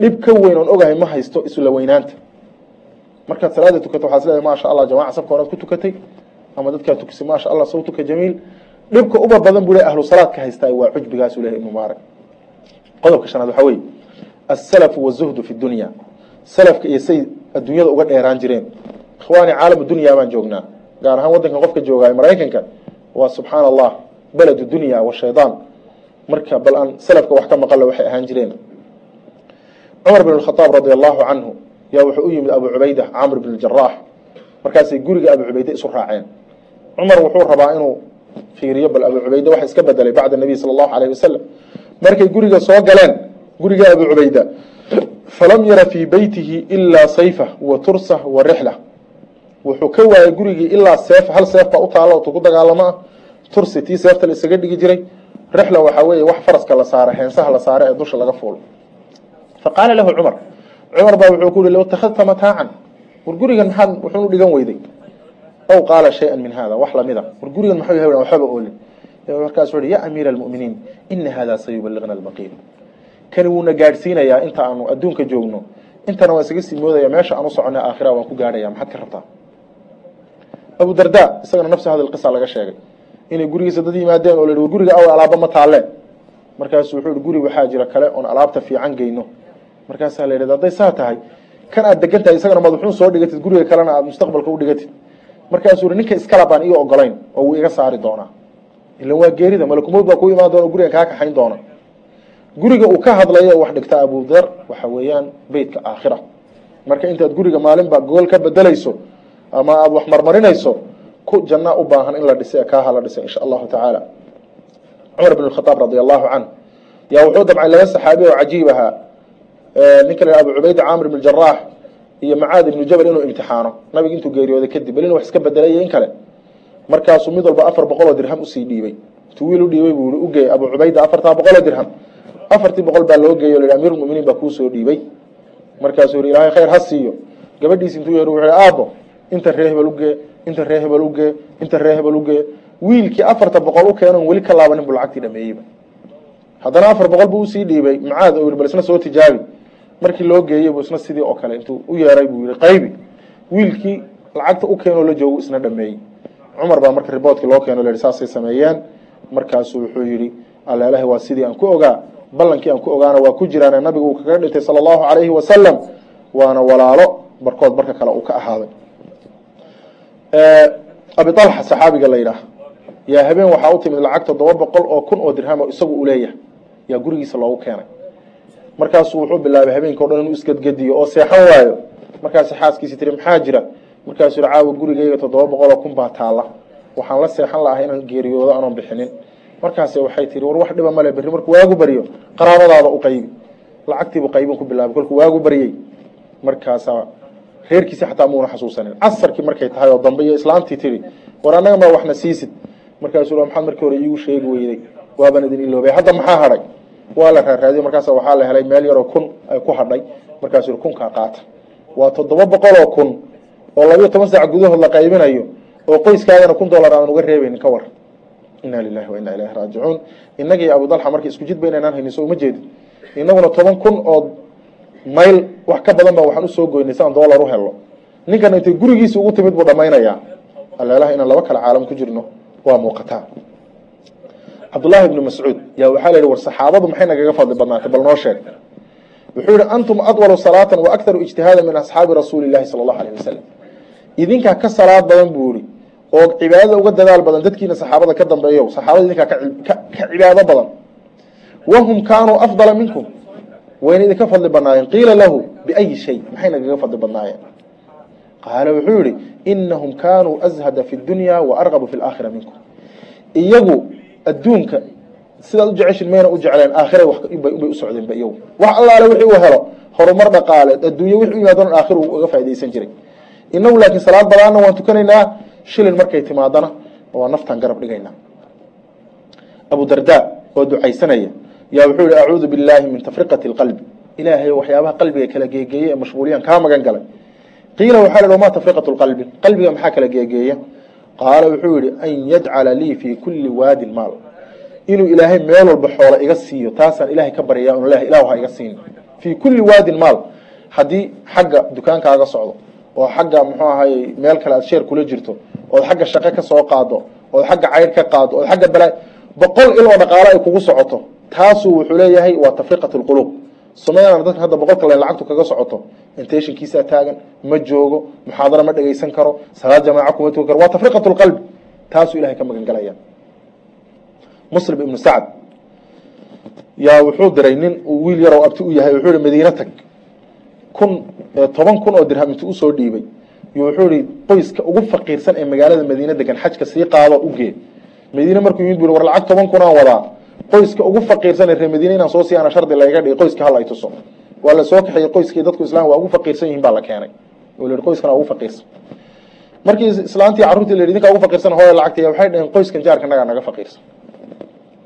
dhib ka weyn oon ogahay ma haysto isla weynaanta. Markaad salaada tukato waxaad leedahay maasha allah jamaca safka horaad ku tukatay ama dadkaa tukisay maasha allah sawtuka jamiil. Dhibka uba badan buu le ahlu haystaa waa cujbigaasuu lehay ibnu mubaarag qodobka shanaad waxaa weeye asalafu wazuhdu fi dunya. Salafka iyo say adduunyada uga dheeraan jireen. Ikhwaani caalamu dunya baan joognaa. Gaar ahaan waddankan qofka joogaayo maraykanka waa subxaana allah beled dunya wa shaydaan. Marka bal aan salafka wax ka maqalla waxay ahaan jireen. Cumar bin khaaab radi allahu canhu yaa wuxuu u yimid abu cubayda camr bin jaraax markaasay guriga abu cubayde isu raaceen. Cumar wuxuu rabaa inuu fiiriyo bal abu cubayde waxa iska bedelay bacda nabiy sala allahu alayh wasalam markay guriga soo galeen guriga abu cubayda falam yara fii beytihi ilaa sayfa wa tursa wa rixla. Wuxuu ka waayay gurigii ilaa seef hal seef baa u taalla otu ku dagaalamo ah. Tursi tii seefta la isaga dhigi jiray. Rixla waxaa weeye wax faraska la saara heensaha la saara ee dusha laga fuulo. Faqaala lahu cumar cumar baa wuxuu ku yihi low takhadta mataacan. War gurigan maxaad wuxuu u dhigan weyday. Aw qaala shay-an min hada wax lamida. War gurigan maxuu yahay waxba oolin. Markaasuu yihi ya amiira almu'miniin ina hada sayubalighna albaqiin kani wuuna gaadhsiinayaa inta aanu adduunka joogno. Intana waan isaga sii moodaya meesha aan u soconay aakhira waan ku gaadhaya maxaad ka rabtaa? Abu darda isagana nafsi hada qisa laga sheegay. Inay gurigiisa dad yimaadeen oo la yihi guriga aw alaaba ma taalle. Markaasu wuxuu yihi guri waxaa jira kale oon alaabta fiican geyno. Markaasaa la yidhahda hadday saa tahay kan aad degan tahay isagana madaxuun soo dhigatid guriga kalena aad mustaqbalka u dhigatid. Markaasuu yihi ninka iskala baan ii ogolayn oo wuu iga saari doonaa. Ilan waa geerida malakumowd baa ku imaan doona o gurigan kaa kaxayn doona guriga uu ka hadlayo wax dhigta abudar waxa weeyaan beytka aakhira. Marka intaad guriga maalinba gool ka bedelayso ama aada wax marmarinayso ku janna u baahan in la dhisa kaaha la dhisay insha allahu tacaala. Cumar bn khaaab radi allahu canh yaa wuxuu dabcay laba saxaabi oo cajiib ahaa ninka la abu cubayda camr ibn jaraax iyo macaad ibnu jabal inuu imtixaano. Nabiga intuu geeriyooday kadib bal inu wax iska bedelay in kale. Markaasuu mid walba afar boqol dirham u sii dhiibay. Intuu wiil buu ugeey abu cubayda afartaa boqol dirham afartii boqol baa loo geeyay o la amiirulmuminiin baa kuusoo dhiibay. Markaasuu yihi ilaahay khayr ha siiyo. Gabadhiis intuu yeer wuxuu aabo inta ree hebel ugee inta ree hebel ugee inta ree hebel ugee wiilkii afarta boqol u keenon weli ka laabanin buu lacagtii dhameeyeyba haddana afar boqol buu u sii dhiibay macaad oo bal isna soo tijaabi. Markii loo geeyey buu isna sidii oo kale intuu u yeeray buu yihi qaybi wiilkii lacagta u keenoo la joogo isna dhameeyey. Cumar baa marka riboodkii loo keeno la yihi saasay sameeyeen. Markaasuu wuxuu yihi alleelahi waa sidii aan ku ogaa ballankii aan ku ogaana waa ku jiraane nabigu uu kaga dhintay sala allahu calayhi wasalam waana walaalo barkood marka kale uu ka ahaaday. Abi alxa saxaabiga la yidhaah yaa habeen waxaa u timid lacag toddoba boqol oo kun oo dirham oo isagu uu leeyahay. Yaa gurigiisa loogu keenay. Markaasuu wuxuu bilaabay habeenka o dhan inuu isgadgediyo oo seexan waayo. Markaasi xaaskiisi tiri maxaa jira? Markaasuu yihi caawa gurigayga toddoba boqol oo kun baa taalla. Waxaan la seexan lahay inaan geeriyoodo anoon bixinin markaase waxay tihi war wax dhiba male berri markuu waagu baryo qaraabadaada u qaybi. Lacagtiibu qaybin ku bilaabay kolkuu waagu baryey markaasaa reerkiisi xataa muuna xasuusanin. Casarkii markay tahay oo dambe iyo islaamtii tihi war annaga ma waxna siisid. Markaasuu maxaad markii hore iigu sheegi weyday waaban idin iloobay hadda maxaa hadhay? Waa la raaraadiyo. Markaas waxaa la helay meel yaroo kun ay ku hadhay. Markaasuu kunkaa qaata waa toddoba boqol oo kun oo labiyo toban saac gudahood la qaybinayo oo qoyskaagana kun dollar aadan uga reebaynin ka war ina lilahi wa ina ilahi raajicuun inagii abu dalxa marka isku jid ba inaynaan haynin so uma jeedin. Inaguna toban kun oo mayl wax ka badan baa waxaan u soo goynay si aan dollar u helo ninkana intay gurigiisa ugu timid buu dhamaynayaa aleelaha inaan laba kale caalam ku jirno waa muuqataa cabdullaahi ibnu mascuud yaa waxaa la yihi war saxaabadu maxay nagaga fadli badnaatay? Bal noo sheeg. Wuxuu yihi antum adwalu salaatan wa akharu ijtihaada min asxaabi rasuuli llahi sala allahu alayh wasalam idinkaa ka salaad badan buu yihi oo cibaadada uga dadaal badan dadkiina saxaabada ka dambeeyo saxaabada idinkaa ka cibaado badan. Wahum kaanuu afdala minkum. Wayna idinka fadli badnaayeen. Qiila lahu biayi shay maxay nagaga fadli badnaayeen? Qaala wuxuu yihi inahum kaanuu azhada fi dunya wa argabu fi laakhira minkum. Iyagu adduunka sidaad u jeceshin mayna u jecleen aakhira bay u socdeenba iyagu. Wax allaale wixii uu helo horumar dhaqaale adduunye wixi u yimaadona aakhira uga faa'idaysan jiray. Inagu laakiin salaad badaanna waan tukanaynaa shilin markay timaadana waa naftaan garab dhigaynaa abu darda oo ducaysanaya yaa wuxuu yihi acuudu billahi min tafriqati lqalbi. Ilaahay waxyaabaha qalbiga kala geegeeye ee mashhuuliyan kaa magan galay. Qiila waxaa la ma tafriqatu lqalbi? Qalbiga maxaa kala geegeeya? Qaala wuxuu yihi an yajcala lii fii kulli waadin maal. Inuu ilaahay meel walba xoola iga siiyo taasaan ilahay ka baryaa un leh ilahu ha iga siin. Fii kulli waadin maal. Haddii xagga dukaankaaga socdo oo xagga muxuu ahay meel kale aad sheer kula jirto ood xagga shaqo ka soo qaado ood xagga caydh ka qaado ood xagga balaa boqol il oo dhaqaalo ay kugu socoto. Taasuu wuxuu leeyahay waa tafriqat lquluub somaaliana dadka hadda boqolka len lacagtu kaga socoto intentionkiisaa taagan ma joogo muxaadaro ma dhegaysan karo salaad jamaaca kuma tukan karo. Waa tafriqat lqalbi taasuu ilahay ka magan galaya muslim ibnu sacd yaa wuxuu diray nin uu wiil yarow abti u yahay wuxuu hi madiine tag. Kun toban kun oo dirham intuu u soo dhiibay wuxuu ihi qoyska ugu faqiirsan ee magaalada madiine degan xajka sii qaado ugee madiine markuu yimid bu war lacag toban kun aan wadaa. Qoyska ugu faqiirsan ee reer madiine inaan soo siyaana shardi layga dhigay qoyska hala tuso waa la kaxeeyey qoyskii dadku islam waa ugu faqiirsan yihiin baa la keenay. Oo la yihi qoyskan ugu faqiirsan. Markii islaantii carruurtii la yidhi ugu faqiirsan hooya lacagta waxay dhaheen qoyskan jaarka nagaa naga faqiirsan.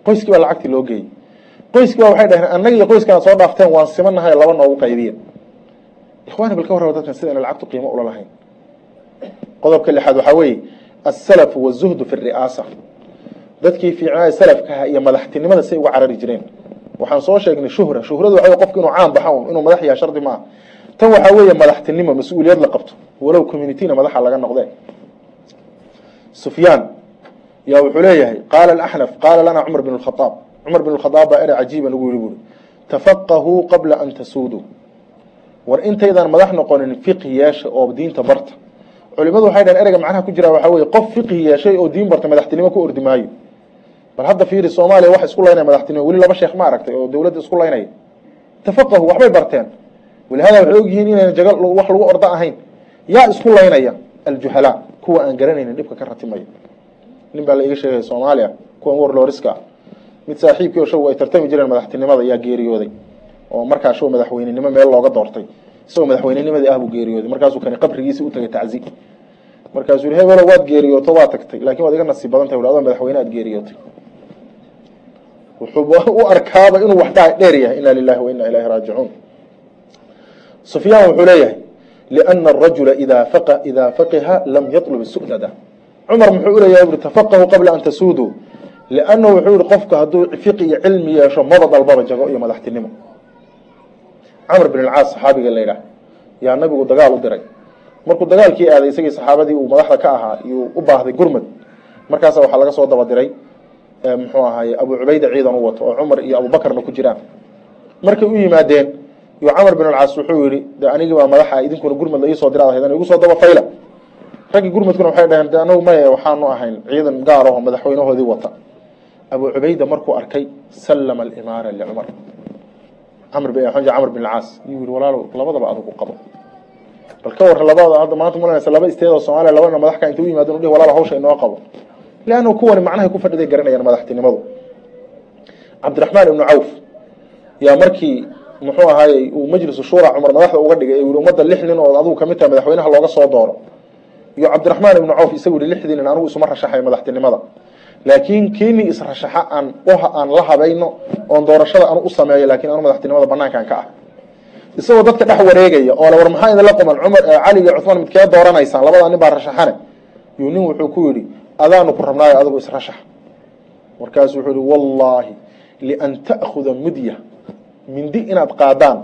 Qoyskii baa lacagtii loo geeyey. Qoyskii waxay dhaheen annaga iyo soo dhaafteen waan simanahay laba noogu qaybiya ikhwaani bal ka warraba dadkan sidayna lacagtu qiimo ula lahayn qodobka lixaad waxaa weeye asalafu wazuhdu fi ri'aasa dadkii fiicnaa salafkaha iyo madaxtinimada say uga carari jireen. Waxaan soo sheegnay shuhra. Shuhradu waxa qofku inuu caan baxa inuu madax yaha shardi maaha. Tan waxaa weeye madaxtinimo mas'uuliyad la qabto. Walow communityna madaxa laga noqdee. Sufyaan. Yaa wuxuu leeyahay qaala alaxnaf qaala lana cumar bin lkhadaab cumar bin lkhadaab baa ere cajiiba nagu yihi buuri. Tafaqahuu qabla an tasuuduu war intaydaan madax noqonin fiqhi yeesha oo diinta barta culimadu waxay dhaheen ereyga macnaha ku jira waxaa weye qof fiqhi yeeshay oo diin barta madaxtinimo ku ordi maayo. Bal hadda fiiri soomaaliya wax isku laynaya madaxtinimo weli laba sheekh ma aragtay oo dawladda isku laynaya. Tafaqahu waxbay barteen. Walihada waxay ogyihiin inayna jaga wax lagu ordo ahayn. Yaa isku laynaya. Aljuhalaa kuwa aan garanaynin dhibka ka ratimayo. Nin baa la iga sheegaya soomaaliya kuwan warlooriska mid saaxiibkii oo show ay tartami jireen madaxtinimada yaa geeriyooday. Oo markaa show madaxweynenimo meel looga doortay isagoo madaxweynenimadii ah buu geeriyooday. Markaasuu kani qabrigiisi utagay taczi markaasuu yihi hebelo waad geeriyooto waa tagtay. Lakin waad iga nasiib badan tahay. Adoo madaxweyne aad geeriyootay. Wuxuu u arkaaba inuu wax dheer yahay. Ina lilahi wa ilahi raajicuun. Sufyaan wuxuu leeyahay liana arajula ida ida faqiha lam yatlub su'dada cumar muxuu uleeyahay bui tafaqahu qabla an tasuuduu. Liannahu wuxuu yihi qofku hadduu fiqi iyo cilmi yeesho maba dalbaba jago iyo madaxtinimo camr bin alcaas saxaabiga la yidhaah yaa nabigu dagaal u diray. Markuu dagaalkii aaday isagii saxaabadii uu madaxda ka ahaa iyuu u baahday gurmad. Markaasa waxaa laga soo daba diray muxuu ahaye abu cubayda ciidan u wato oo cumar iyo abubakarna ku jiraan. Markay u yimaadeen yu camar bin alcaas wuxuu yihi de anigii baa madaxa idinkuna gurmad la iisoo diraad haydaan igu soo daba fayla. Raggii gurmadkuna waxay dhaheen de anagu maye waxaanu ahayn ciidan gaar aho madaxweynahoodii wata. Abu cubayda markuu arkay sallama alimaara licumar camr camr bin alcaas yuu yihi walaalow labadaba adugu qabo. Bal ka warra labada hadda maanta mulanaysa laba isteed oo soomaaliya labana madaxka inta u yimaadeen udhi walaalo hawsha inoo qabo. Leanna kuwani macnahay ku fadhiday garanayaan madaxtinimadu. Cabdiraxmaan ibnu cawf yaa markii muxuu ahaayey uu majlisu shura cumar madaxda uga dhigay ee yihi ummadda lix nin oo adigu ka mid tahay madaxweynaha looga soo dooro. Iyo cabdiraxmaan ibnu cawf isagu yihi lixdii nin anigu isuma rashaxayo madaxtinimada laakiin kiinii israshaxa aan aan la habayno oon doorashada anu u sameeyo laakiin anu madaxtinimada banaankan ka ah. Isagoo dadka dhex wareegaya oo war maxaa idinla quman? Cumar cali iyo cuhmaan midkee dooranaysaan labadaa nin baa rashaxane. Yuu nin wuxuu ku yidhi adaanu ku rabnaayo adigu israshax. Markaasu wuxuu yihi wallaahi lian ta'khuda mudya mindi inaad qaadaan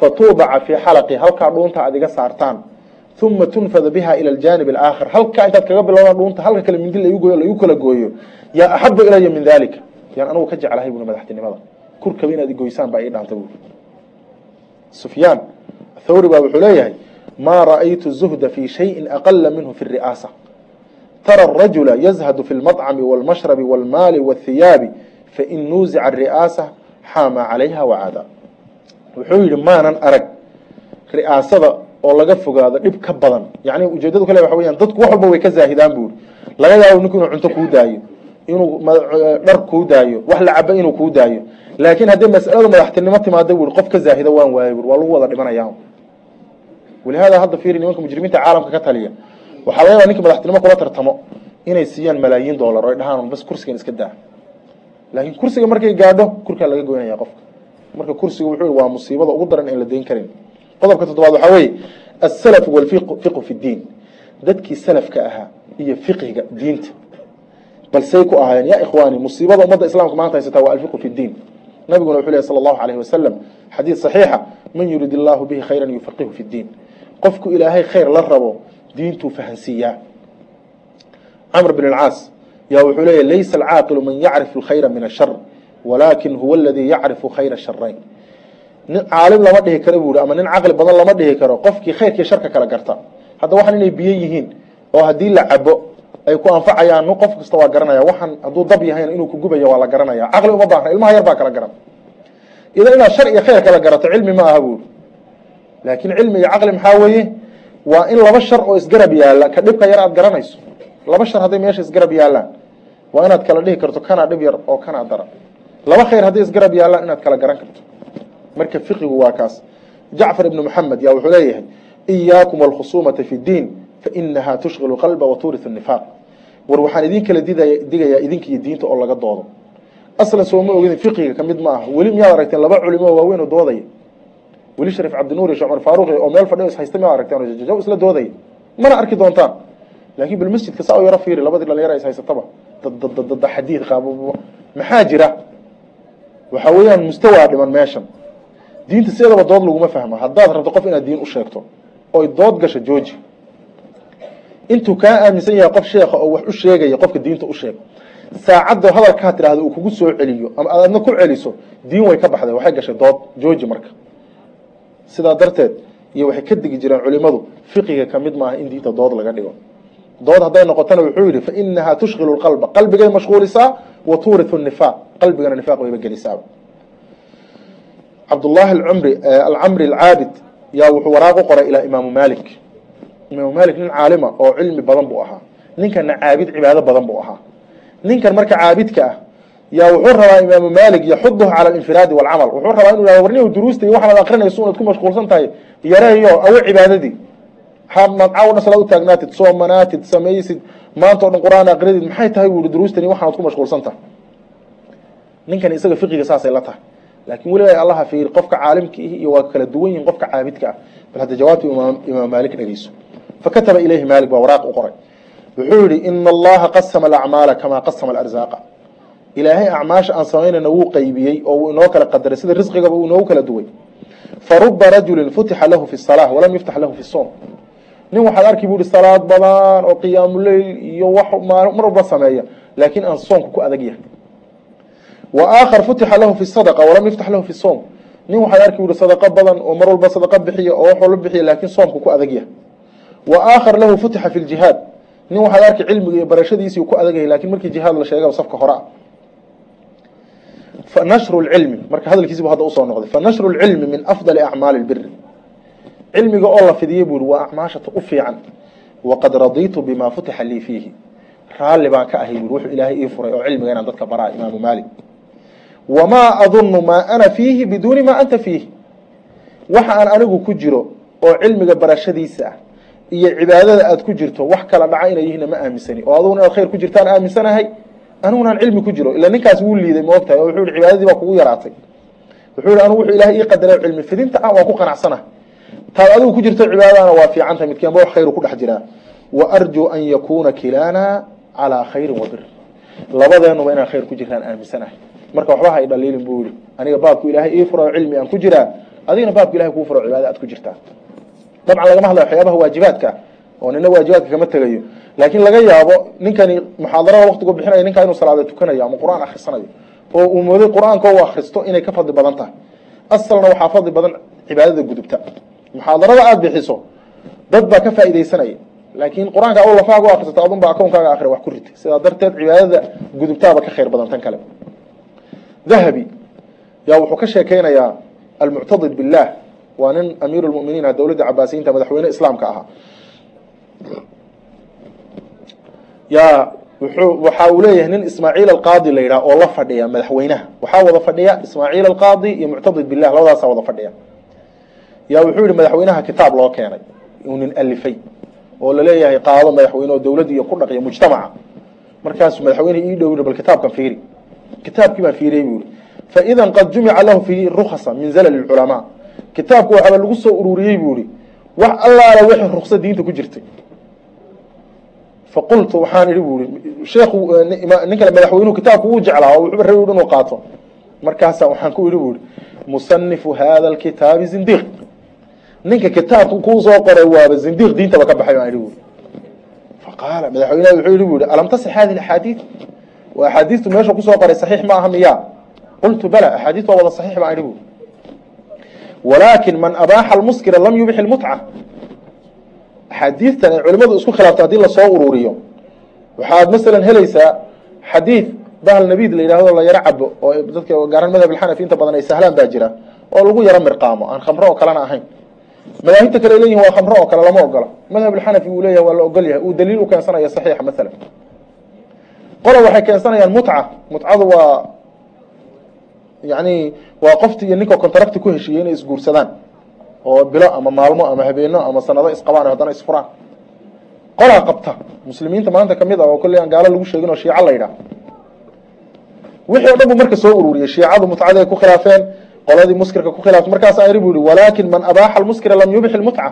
fatuubaca fii xalaqi halkaa dhuunta aad iga saartaan uma tunfada biha ila aljanib alaakhar halkaa intaad kaga bilowdaan dhuunta halka kale mindi laigu gooyo laigu kala gooyo. Yaa axabu ilaya min dalika yaan anugu ka jeclahay buui madaxtinimada. Kurkaba inaad igoysaan baa ii dhaanta buui sufyaan athawri baa wuxuu leeyahay maa ra'aytu zuhda fi shayin aqala minhu fi ri'aasa tara arajula yazhadu fi lmadcami walmashrabi walmaali walthiyaabi fain nuuzica ari'aasa xaama calayha wacaada wuxuu yidhi maanan arag ri'aasada oo laga fogaado dhib ka badan. Yani ujeedadu kale waxa weyaan dadku wax walba way ka zaahidaan buuri. Laga yaabo ninku inuu cunto kuu daayo inuu dhar kuu daayo wax la cabo inuu kuu daayo. Laakiin haddii mas'aladu madaxtinimo timaada buuri qof ka zaahida waan waayay buuri waa lagu wada dhimanaya walihaada hadda fiiri nimanka mujrimiinta caalamka ka taliya waxaa laga yaaba ninki madaxtinimo kula tartamo inay siiyaan malaayiin dollar oy dhahaan bas kursigan iska daa. Laakiin kursiga markay gaadho kurkaa laga goynaya qofka. Marka kursiga wuxuu waa musiibada ugu daran in la dayn karin qodobka toddobaad waxaa weeye asalafu walfiqu fi ddiin dadkii salafka ahaa iyo fiqhiga diinta. Balsay ku ahaayeen ya ikhwaani musiibada ummadda islamka maanta haysataa waa alfiqu fi ddiin nabiguna wuxuu lehy sala allahu alayhi wasalam xadiid saxiixa man yurid illaahu bihi khayran yufaqihu fi ddiin qofku ilaahay khayr la rabo diintuu fahansiiyaa camr bn alcaas yaa wuxuu leeyahy laysa alcaaqilu man yacrifu alkhayra min ashar walaakin huwa aladii yacrifu khayra sharayn nin caalim lama dhihi karo buuri ama nin caqli badan lama dhihi karo qofkii khayrkii sharka kala garta. Hadda waxaan inay biyo yihiin oo haddii la cabo ay ku anfacayaan qof kasta waa garanaya waxaan hadduu dab yahayna inuu kugubaya waa la garanaya caqli uma baahna ilmaha yar baa kala garan idan inaad shar iyo khayr kala garato cilmi ma aha buuri laakiin cilmi iyo caqli maxaa weeye? Waa in laba shar oo isgarab yaalla ka dhibka yar aad garanayso. Laba shar hadday meesha isgarab yaallaan waa inaad kala dhihi karto kanaa dhib yar oo kanaa dara. Laba khayr hadday isgarab yaallaan inaad kala garan karto marka fiqigu waa kaas. Jacfar ibnu moxamed yaa wuxuu leeyahay iyaakum alkhusuumata fi ddiin fainaha tushkilu qalba wa tuuriu nifaaq. War waxaan idin kala digayaa idinka diinta oo laga doodo. Aslan soo ma ogidin fiqiga ka ma aha. Weli miyaad aragteen laba culimo waaweyn oo doodaya? Weli shariif cabdinuur iyo shee cumar faaruq oo meel fadhiyo is miyaad aragteen? Isla doodaya. Mana arki doontaan. Laakiin bal saa u yaro fiiri labadii dhalinyara is haysataba. Xadiid qaab maxaa jira? Waxa weeyaan mustawaa dhiman meeshan diinta sideedaba dood laguma fahma haddaad rabto qof inaad diin u sheegto oy dood gasho jooji. Intuu kaa aaminsan yahay qof sheekha oo wax u qofka diinta u sheeg. Hadalkaa tidhaahda uu kugu soo celiyo ama aad adna ku celiso diin way ka baxday waxay gashay dood jooji marka. Sidaa darteed iyo waxay ka digi jireen culimadu fiqiga ka mid maaha in diinta dood laga dhigo. Dood hadday noqotona wuxuu yidhi fainaha tushkilu lqalba qalbigay mashquulisaa wa tuuriu nifaaq qalbigana nifaaq wayba gelisaa cabdullaahi alcamri alcaabid yaa wuxuu waraaq u qoray ilaa imaamu malik imaamu malik nin caalima oo cilmi badan buu ahaa. Ninkana caabid cibaado badan buu ahaa. Ninkan marka caabidka ah yaa wuxuu rabaa imaamu malik yaxuduhu cala alinfiraadi walcamal wuxuu rabaa inu yhahdo warni duruusta iyo waxaad akrinayso unaad ku mashquulsan tahay. Yareeyo awo cibaadadii. Caawna salaad u taagnaatid soomanaatid samaysid maanta o dhan qur'aan aqridid maxay tahay buu yihi duruustani waxaanad ku mashquulsan tahay. Ninkan isaga fiqiga saasay la tahay laakiin weliba allaha fiiri qofka caalimka ihi iyo waa kala duwan yihiin qofka caabidka ah. Bal hadda jawaabta imaam maalik dhegeyso fakataba ilayhi maalik baa waraaq u qoray. Wuxuu yihi ina allaha qasama alacmaala kamaa qasama alarzaaqa. Ilaahay acmaasha aan samaynayna wuu qaybiyey oo uu inoo kala qadaray sida risqigaba uu inoogu kala duway. Faruba rajulin futixa lahu fi salah walam yuftax lahu fi soom nin waxaad arki bu ihi salaad badan oo qiyaamuleyl iyo wax mar walba sameeya. Laakiin aan soomka ku adag yahay aakhar futixa lahu fi sadaqa walam yuftax lahu fi soom nin waxaad arki ihi sadaqo badan oo mar walba sadaqa bixiya oo wax walba bixiya laakiin soomka ku adag yahay. Wa aakhar lahu futixa fi ljihaad nin waxaad arki cilmiga iyo barashadiisii ku adag yahay markii jihaad la sheega safka hore. Ah fanashru lcilmi marka hadalkiisibu hadda u soo noqday. Fanashru lcilmi min afdali acmaali lbiri cilmiga oo la fidiyey buu ihi waa acmaashata u fiican. Waqad radiitu bima futixa lii fiihi. Raalli baan ka ahay bui wuxuu ilaahay ii furay oo cilmiga inaan dadka baraa imaamu maalik wamaa adunnu maa ana fiihi biduuni maa anta fiihi waxa aan anigu ku jiro oo cilmiga barashadiisa ah iyo cibaadada aad ku jirto wax kala dhaca inay yihiinna ma aaminsani. Oo aduguna inaad khayr ku jirtaan aaminsanahay anigunan cilmi ku jiro. Ila ninkaas wuu liiday ma ogtahay. Oo wuxuu yihi cibaadadii baa kugu yaraatay. Wuxuu yihi anigu wuxuu ilahay ii qadaray cilmi fidinta ah waan ku qanacsanahay taad adigu ku jirto cibaadadana waa fiicantahay midkeenba wax khayru ku dhex jiraa. Wa arjuu an yakuuna kilaana calaa khayrin wa bir labadeenuba inaan khayr ku jirtaan aaminsanahay marka waxba hay dhaliilin buu yihi aniga baabku ilaahay ii furo cilmi aan ku jiraa adigana baabku ilahay kuu furo cibaada aad ku jirtaa. Dabcan lagama hadlayo waxyaabaha waajibaadka oo nina waajibaadka kama tegayo. Laakiin laga yaabo ninkani muxaadarada waktigu bixinaya ninkaa inuu salaada tukanayo ama qur'aan akhrisanayo oo uu mooday qur'aanka u akhristo inay ka fadli badan tahay. Asalna waxaa fadli badan cibaadada gudubta. Muxaadarada aada bixiso dad baa ka faaidaysanaya laakiin qur'aanka aw lafaaga u akrisato adunba akoonkaaga akri wax ku ritay sidaa darteed cibaadada gudubtaaba ka khayr badan tan kale dahabi. Yaa wuxuu ka sheekeynayaa almuctadid billah. Waa nin amiir lmuminiin ah dowladda cabaasiyiinta madaxweyne islaamka ahaa. Yaa wuxuu waxa uu leeyahay nin ismaaciil alqaadi la yidhaha oo la fadhiya madaxweynaha. Waxaa wada fadhiya ismaaciil alqaadi iyo muctadid billah labadaasaa wada fadhiya. Yaa wuxuu yihi madaxweynaha kitaab loo keenay uu nin alifay oo la leeyahay qaado madaxweyne oo dowladda ku dhaqiya mujtamaca. Markaasuu madaxweyne ii dhow bal kitaabkan fiiri kitaabkii baan fiiriyey buu yihi faidan qad jumica lahu fiihi rukhasa min zalal culamaa kitaabku waxaaba lagu soo ururiyey buu yihi wax allaala wixii ruksa diinta ku jirtay. Faqultu waxaan idhi bu i sheekhu nin kale madaxweynuhu kitaabku wuu jeclaa oo wuxuuba rabi inuu qaato. Markaasa waxaan ku idhi bu ihi musanifu hada alkitaabi zindiiq. Ninka kitaabka kuu soo qoray waaba zindiiq diintaba ka baxay baan idhi bui faqaala madaxweynaha wuxuu yihi bu ihi alam tasix hadi axaadiid axaadiistu meesha ku soo qoray saxiix ma aha miya? Qultu bala axaadiis waa wada saxiix baan idhi walaakin man abaaxa almuskira lam yubix ilmutca axaadiistan ay culimadu isku khilaafto haddii la soo ururiyo. Waxaad masalan helaysaa xadiid bahal nabiid la yidhahdo la yaro cabo oo dadka gaaran madhab alxanafi inta badan ay sahlaan baa jira oo lagu yaro mirqaamo aan khamro oo kalena ahayn. Madaahibta kale leeyihiin waa khamro oo kale lama ogola. Madhab alxanafi uu leeyahay waa la ogol yahay. Uu daliil u keensanaya saxiixa masalan qola waxay keensanayaan mutca. Mutcadu waa yani waa qofti iyo ninka contracti ku heshiiyey inay isguursadaan. Oo bilo ama maalmo ama habeeno ama sanado isqabaan haddana isfuraan. Qolaa qabta. Muslimiinta maanta ka mid ah oo kolley gaalo lagu sheegin oo shiico la yidhaah. Wixii o dhan bu marka soo ururiyey. Shiicadu mutcaday ku khilaafeen qoladii muskirka ku khilaaftay markaasa iri bu yihi walaakin man abaaxa almuskira lam yubix ilmutca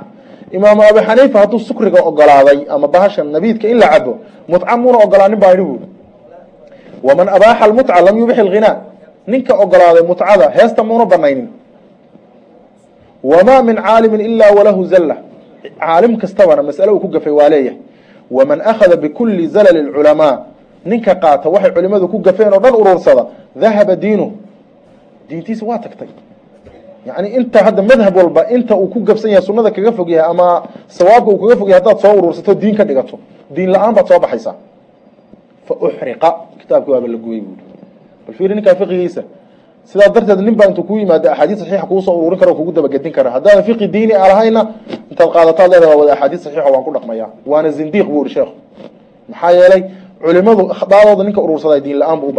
imaamu abi xaniifa hadduu sukriga ogolaaday ama bahashan nabiidka in la cabo mutca muuna ogolaanin baa idhi buui waman abaaxa almutca lam yubix ilghinaa ninka ogolaaday mutcada heesta muuna banaynin wamaa min caalimin ilaa walahu zalla caalim kastabana masale uu ku gafay waa leeyahay waman akhada bikulli zalali lculamaa ninka qaata waxay culimadu ku gafeen oo dhan urursada dahaba diinuh diintiisa waa tagtay yani inta hadda madhab walba inta uu ku gabsan yahay sunada kaga fog yahay ama sawaabka uu kaga fog yahay haddaad soo urursato diin ka dhigato diin la'aan baad soo baxaysaa fa uxriqa kitaabki waaba la gubay buui bal fiiri ninkaa fiqigiisa sidaa darteed nin baa intuu ku yimaado axaadiis saxiixa kuusoo ururin kara kugu dabagedin kara. Haddaadan fiqi diini a intaad qaadataad leedaha waa wada axaadiis saxiixa waan ku dhaqmaya. Waana zindiiq buu ihi sheekhu. Maxaa yeelay culimadu akhdaadooda ninka urursaday diin la'aan buu u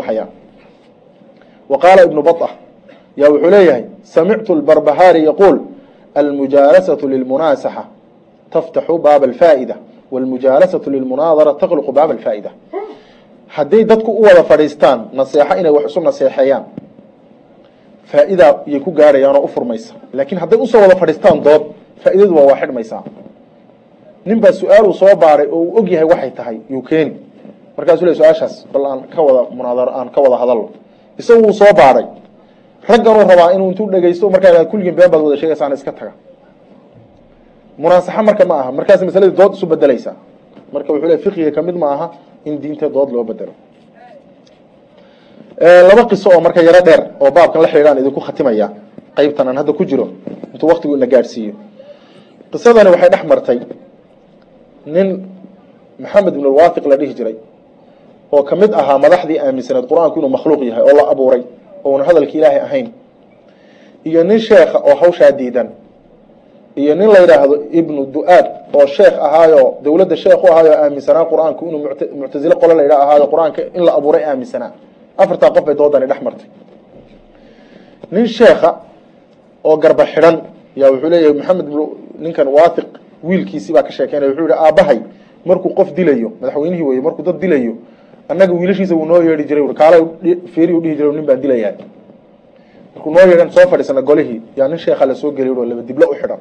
wa qaala ibnu bata yaa wuxuu leeyahay samictu lbarbahaari yaquul almujaalasatu lilmunaasaxa taftaxu baaba alfaa'ida walmujaalasatu lilmunaadara taqluqu baaba alfaa'ida hadday dadku u wada fadhiistaan naseexo inay wax isu naseexeeyaan faa-ida yay ku gaarayaan oo u furmaysa. Laakiin hadday u soo wada fadhiistaan dood faa-idadu waa waa xidhmaysaa nin baa su'aaluu soo baaray oo uu og yahay waxay tahay yuu keeni. Markaasuu le su'aashaas bal aan ka wada munaadaro aan ka wada hadalno isagu wuu soo baaray. Ragganuu rabaa inuu intuu dhegeysto markaa kulligin been baad wada sheegaysaan iska taga. Munaasaxo marka ma aha markaas masaladii dood isu bedelaysaa marka wuxuu le fiqiga ka mid ma aha in diinta dood loo bedelo. Laba qiso oo marka yaro dheer oo baabkan la xidhiidhaan idinku khatimaya qeybtan aan hadda ku jiro intuu waktigu ina gaadhsiiyo qisadani waxay dhex martay nin maxamed ibn alwaafiq la dhihi jiray oo ka mid ahaa madaxdii aaminsaneed qur'aanku inuu makhluuq yahay oo la abuuray ouna hadalki ilaahay ahayn. Iyo nin sheekha oo hawshaa diidan iyo nin la yidhaahdo ibnu du-aad oo sheekh ahaayo dowladda sheekh u ahaayo aaminsanaa qur'aanku inuu muctazile qole la yidhah ahaayo qur'aanka in la abuuray aaminsanaa afartaa qof bay doodani dhex martay. Nin sheekha oo garba xidhan yaa wuxuu leeyahay maxamed ninkan waathiq wiilkiisii baa ka sheekeynaya wuxuu yihi aabbahay markuu qof dilayo madaxweynihii weye markuu dad dilayo annaga wiilashiisa wuu noo yeedhi jiray kaala feeri u dhihi jiray nin baan dilayaa. Markuu noo yeedhan soo fadhiisana golihii yaa nin sheekha la soo geliy laba diblo u xidhan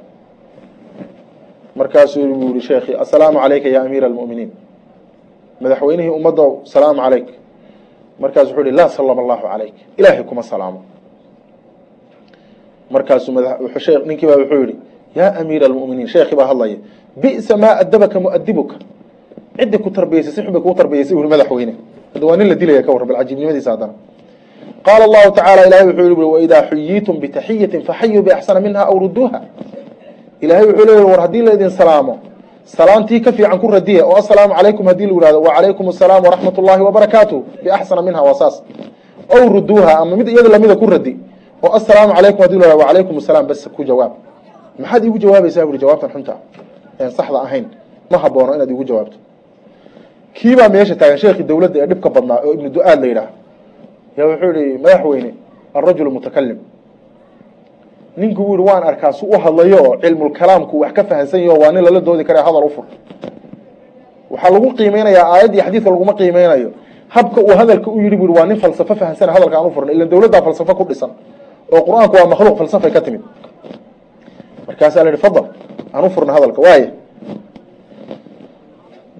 markaasuu buu yihi sheekhi assalaamu calayka ya amiira almu'miniin. Madaxweynihii ummaddow salaamu calayk. Markaasu wuxuu ihi laa salama allahu calayk. Ilaahay kuma salaamo. Markaasuu ninkii baa wuxuu yihi yaa amiira almu'miniin sheekhi baa hadlaya bi'sa maa adabaka mu'adibuka ciddi ku tarbiyeysay si xun bay kuu tarbiyeysay uri madaxweyne. Hadda waa nin la dilaya ka warra bal cajiibnimadiisa haddana. Qaala allahu tacala ilahay wuxuu yihi waidaa xuyiitum bitaxiyatin faxayuu biaxsana minha aw ruduuha ilahay wuxuu leeyahy war haddii laydin salaamo salaamtii ka fiican ku radiya oo assalaamu calaykum haddii lagu yihahdo wacalaykum asalaam waraxmat ullahi wabarakaatu biaxsana minha waa saas. Ow ruduuha ama mid iyada lamida ku radi oo assalaamu calaykum haddii la wacalaykum asalaam bas ku jawaab. Maxaad iigu jawaabaysaa buri jawaabtan xunta een saxda ahayn. Ma haboono inaad iigu jawaabto. Kiibaa meesha taagan sheekii dowladda ee dhibka badnaa oo ibnu du-aad la yidhaah. Yaa wuxuu yihi madaxweyne alrajulu mutakalim ninku buu yihi waan arkaa su u hadlayo oo cilmulkalaamku wax ka fahansan yaho waa nin lala doodi kara hadal ufur waxaa lagu qiimeynayaa aayad iyo xadiidka laguma qiimeynayo. Habka uu hadalka u yidhi bu waa nin falsafo fahansana hadalka aan ufurna ilan dowladdaa falsafo ku dhisan oo qur'aanku waa makhluuq falsafay ka timid. Markaasaa la yihi fadal aan ufurna hadalka waaya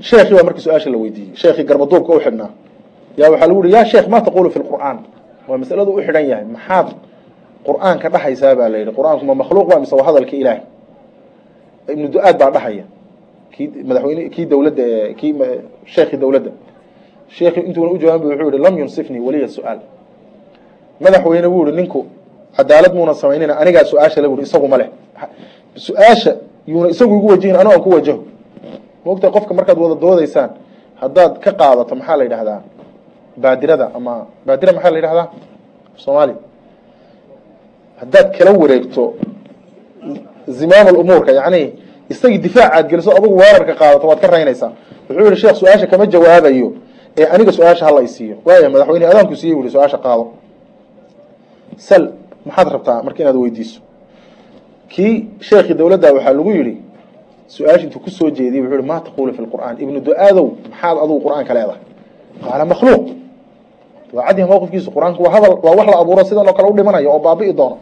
sheekii baa markii su'aasha la weydiiyey sheekii garbaduubka u xidhnaa. Yaa waxaa lagu yihi ya sheekh ma taqulu fi lqur'aan waa masaladu u xidhan yahay maxaad qur'aanka dhahaysaa baa la yidhi qur'aanku ma makhluuq waa mise waa hadalka ilaahi ibnu du-aad baa dhahaya. Kii madaxweyne kii dowladda kii sheekii dowladda. Sheekii intuuna u jawaabin bu wuxuu yihi lam yunsifnii waliya su'aal. Madaxweyne buu yihi ninku cadaalad muuna samaynina anigaa su'aasha la buri isagu ma leh. Su'aasha yuuna isagu igu wajihin ano aan ku wajaho. Maogtahay qofka markaad wada doodaysaan haddaad ka qaadato maxaa la yidhahdaa? Baadirada ama baadira maxaa la yidhahdaa? Soomaaliya haddaad kala wareegto zimaam umuurka yani isagii difaac aad geliso adugu weerarka qaadato waad ka raynaysaa wuxuu yihi sheekh su'aasha kama jawaabayo ee aniga su'aasha hala isiiyo waaya madaxweyne adaanku siiyey bu su'aasha qaado. Sal maxaad rabtaa marka inaad weydiiso? Kii sheekii dowladda waxaa lagu yihi su'aasha intuu ku soo jeediyey wuxuu yihi ma taqulu fi lqur'aan ibnu du-aadow maxaad adugu qur'aanka leedahay? Qaala makhluuq cadyaha mawqifkiisu qur'aanku waa hadal waa wax la abuuro sidan oo kale u dhimanayo oo baabi'i doono.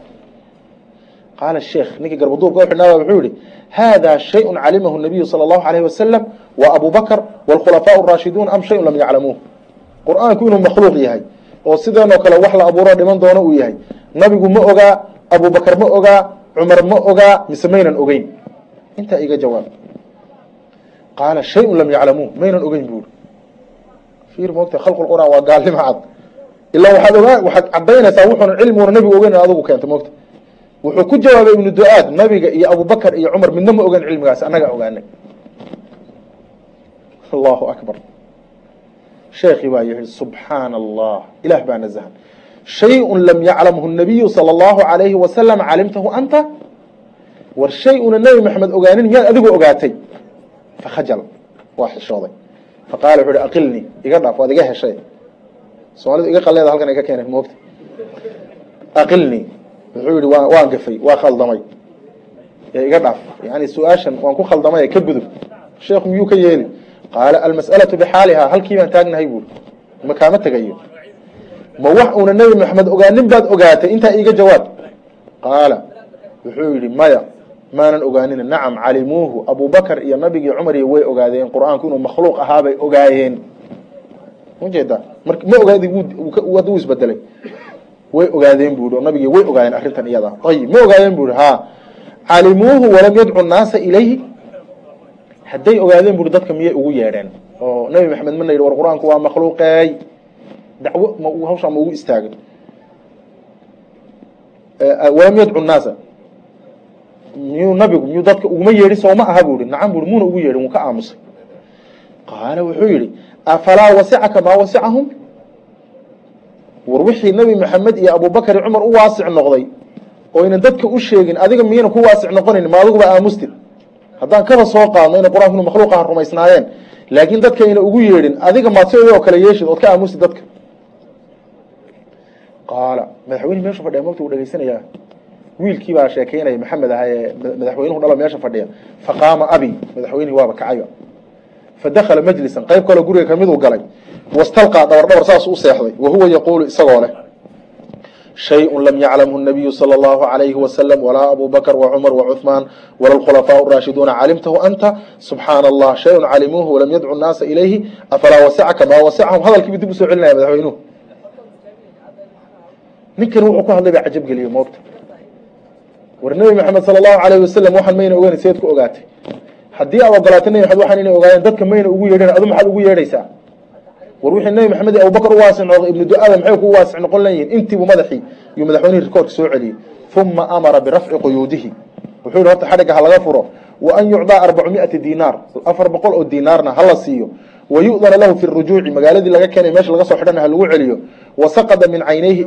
Qaala sheekh ninkii garbaduubka uxidhnaaba wuxuu yihi hada shayun calimahu nabiyu sala allahu alayhi wasalam wa abu bakr waalkhulafaau raashiduun am shayun lam yaclamuuh. Qur'aanku inuu makhluuq yahay oo sidan oo kale wax la abuuro dhiman doono uu yahay. Nabigu ma ogaa abubakar ma ogaa cumar ma ogaa mise maynan ogeyn? Intaa iga jawaab. Qaala shayun lam yaclamuuh maynan ogeyn buuri fiir moogta khalqu lqur'aan waa gaalnimo cad ilaa waxaad ogaa waxaad cadaynaysaa wuxuuna cilmiguna nabigu ogeyn adigu keenta moogta wuxuu ku jawaabay ibnu du-aad nabiga iyo abubakar iyo cumar midna ma ogeyn cilmigaas annagaa ogaanay. Allahu akbar. Sheekii baa yihi subxaana allah ilaah baa nazahan shayun lam yaclamhu nabiyu sala allahu alayhi wasalam calimtahu anta? War shay-una nebi maxamed ogaanin miyaad adigu ogaatay. Fakhajal waa xishooday. Faqaala wuxu uhi aqilnii iga dhaaf waad iga heshay soomaalidu iga qaleeda halkan iga keenay moogta. Aqilnii wuxuu yihi waa waan gafay waa khaldamay. Ee iga dhaaf yani su'aashan waan ku khaldamay ka gudub. Sheekhu miyuu ka yeeli? Qaala almas'alatu bixaalihaa halkii baan taagnahay buuri ma kaama tegayo ma wax uuna nebi maxamed ogaanin baad ogaatay intaa iiga jawaab. Qaala wuxuu yihi maya maanan ogaanin nacam calimuuhu abubakar iyo nabigii cumar iyo way ogaadeen qur'aanku inuu makhluuq ahaabay ogaayeen ujeeda mar ma ogaadi wuu isbedelay. Way ogaadeen bu i nabigii way ogaadeen arrintan iyada. Ayib ma ogaadeen bu i ha calimuuhu walam yadcu nnaasa ilayhi. Hadday ogaadeen bui dadka miyay ugu yeedheen. Oo nebi maxamed mana yidhi war qur'aanku waa makhluuqeey dacwo ma hawshaa ma ugu istaagay walam yadcu nnaasa. Miyuu nabigu miyuu dadka uguma yeedhin sooma aha bu ihi nacam bui muuna ugu yeedhin wuu ka aamusay. Qaala wuxuu yihi afalaa wasicaka maa wasicahum war wixii nebi maxamed iyo abubakar iyo cumar u waasic noqday oynan dadka u sheegin adiga miyayna ku waasic noqonayn ma adiguba aamustid haddaan kaba soo qaadno inay qur'aanku inu makhluuqaha rumaysnaayeen laakiin dadka ayna ugu yeedhin adiga maad sidoo kale yeeshid ood ka aamustid dadka qaala madaxweyne meeshu fadhiya mogta uu dhegaysanayaa wiilkii baa sheekeynaya maxamed aha ee madaxweynuhu dhalo meesha fadhiya faqaama abi madaxweynihii waaba kacayba fadakala majlisan qayb kaloo guriga kamiduu galay wastalqaa dhabar dhabar saas u seexday wahuwa yaquulu isagoo leh shayun lam yaclamhu nabiyu sala allahu alayhi wasalam walaa abu bakr wacumar wacuhmaan wala lkhulafaau raashiduuna calimtahu anta subxaana allah shayun calimuuhu walam yadcu nnaasa ilayhi afalaa wasicaka maa wasicahum hadalkiibu dib u soo celinaya madaxweynuhu ninkani wuxuu ku hadlay baa cajab geliyey moogta war nebi maxamed sala allahu alayhi wasalam waxaan mayna ogeyn seed ku ogaatay haddii aad ogolaatay nebi maxamed waxaan inay ogaayeen dadka mayna ugu yeedhan adu maxaad ugu yeedhaysaa. War wixii nebi maxamed iyo abubakar u waasic noqday ibnu du-aada maxay ku waasic noqon leeyihiin intiibuu madaxii iyo madaxweynihii rikoorka soo celiyey uma amara birafci quyuudihi. Wuxuu yihi horta xadhigga ha laga furo. Wa an yucdaa arbacu miati dinaar afar boqol oo dinaarna hala siiyo. Wa yu'dana lahu fi rujuuci magaaladii laga keenay meesha laga soo xidhana ha lagu celiyo. Wa saqada min caynayhi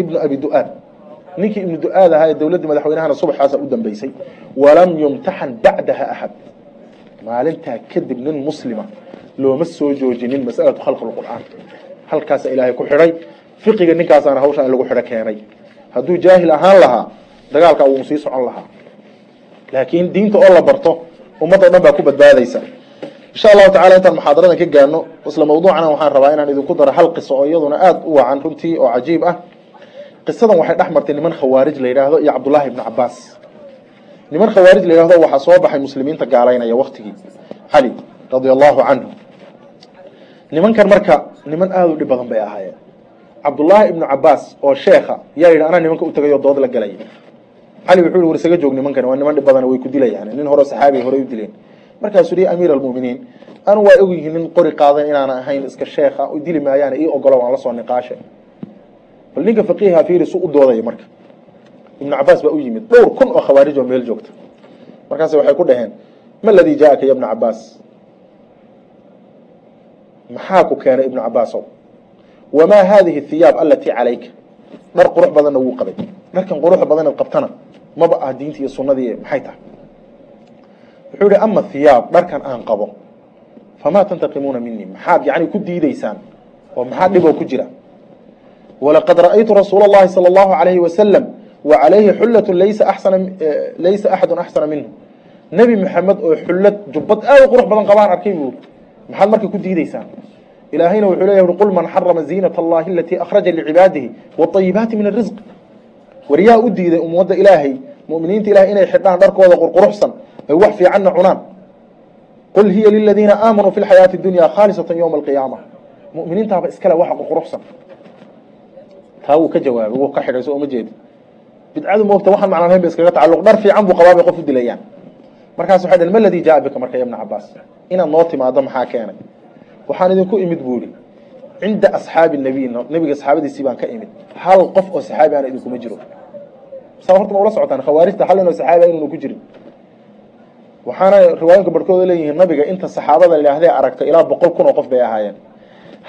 ibnu abi du-aad ninkii ibnu du-aad ahaa ee dowladdii madaxweynahana subaxaasa u dambeysay. Walam yumtaxan bacdaha axad maalintaa kadib nin muslima looma soo joojinin masalatu khalqi lqur'aan halkaasa ilaahay ku xidhay fiqiga ninkaasaana hawshaa in lagu xidho keenay. Hadduu jaahil ahaan lahaa dagaalkaa wuu sii socon lahaa. Laakiin diinta oo la barto ummadda o dhan baa ku badbaadaysa. Insha allahu tacala intaan muxaadaradan ka gaano isla mawduucana waxaan rabaa inaan idinku daro hal qiso oo iyaduna aada u wacan runtii oo cajiib ah. Qisadan waxay dhex martay niman khawaarij la yidhaahdo iyo cabdullaahi ibnu cabaas niman khawaarij la yidhahdo waxaa soo baxay muslimiinta gaalaynaya waktigii cali radia allahu canhu nimankan marka niman aada u dhib badan bay ahaayeen. Cabdullaahi ibnu cabaas oo sheekha yaa yidhi anaa nimanka u tagay oo dood la galaya cali wuxuu yihi war isaga joog nimankani waa niman dhib badan way ku dilayaan. Nin hore saxaabiga horey u dileen. Markaasuu yihi amiir almu'miniin anu waa og yihiin nin qori qaadan inaan ahayn iska sheekha dili maayaan ii ogolo waan la soo niqaashe. Bal ninka faqiiha fiiri su u doodaya marka ibnu cabaas baa u yimid dhowr kun oo khawaarij oo meel joogta markaas waxay ku dhaheen ma ladii jaa-aka ya ibna cabaas maxaa ku keenay ibnu cabaasow wamaa haadihi thiyaab alatii calayka dhar qurux badanna wuu qabay dharkan quruxda badanaad qabtana maba ah diintii iyo sunnadii maxay tahay wuxuu yihi ama thiyaab dharkan aan qabo famaa tantaqimuuna minii maxaad yani ku diideysaan oo maxaa dhiboo ku jira walaqad ra'aytu rasuula اllahi salى اllahu alayhi wasalam wa calayhi xulatu laysa axsana laysa axadu axsana minhu. Nebi maxamed oo xullad jubbad aad u qurux badan qabaan arkay buu. Maxaad marka ku diideysaan ilaahayna wuxuu leeyahy qul man xarama ziinat allahi alatii akhraja licibaadihi waayibaati min arisq war yaa u diiday ummadda ilaahay muminiinta ilahay inay xidhaan dharkooda qurquruxsan ay wax fiicanna cunaan. Qul hiya liladiina aamanuu fi lxayaati dunya khaalisatan ywma alqiyaama. Muminiintaaba iskale waxa qurquruxsan. Taa wuu ka jawaabay wuu ka xidhay so uma jeedi bidcadu moogta waxaan macnaan hayn ba iskaga tacalluq dhar fiican buu qabaa bay qof u dilayaan. Markaas waxay dhaheen ma ladii jaa bika marka ibna cabaas inaad noo timaado maxaa keenay? Waxaan idinku imid buu ihi cinda asxaabi nabiy nabiga saxaabadiisii baan ka imid. Hal qof oo saxaabi ana idinkuma jiro. Saa horta ma ula socotaan khawaarijta hal inoo saxaabi inuuna ku jirin. Waxaana riwaayinka barhkooda leeyihiin nabiga inta saxaabada idhaahdee aragtay ilaa boqol kun oo qof bay ahaayeen.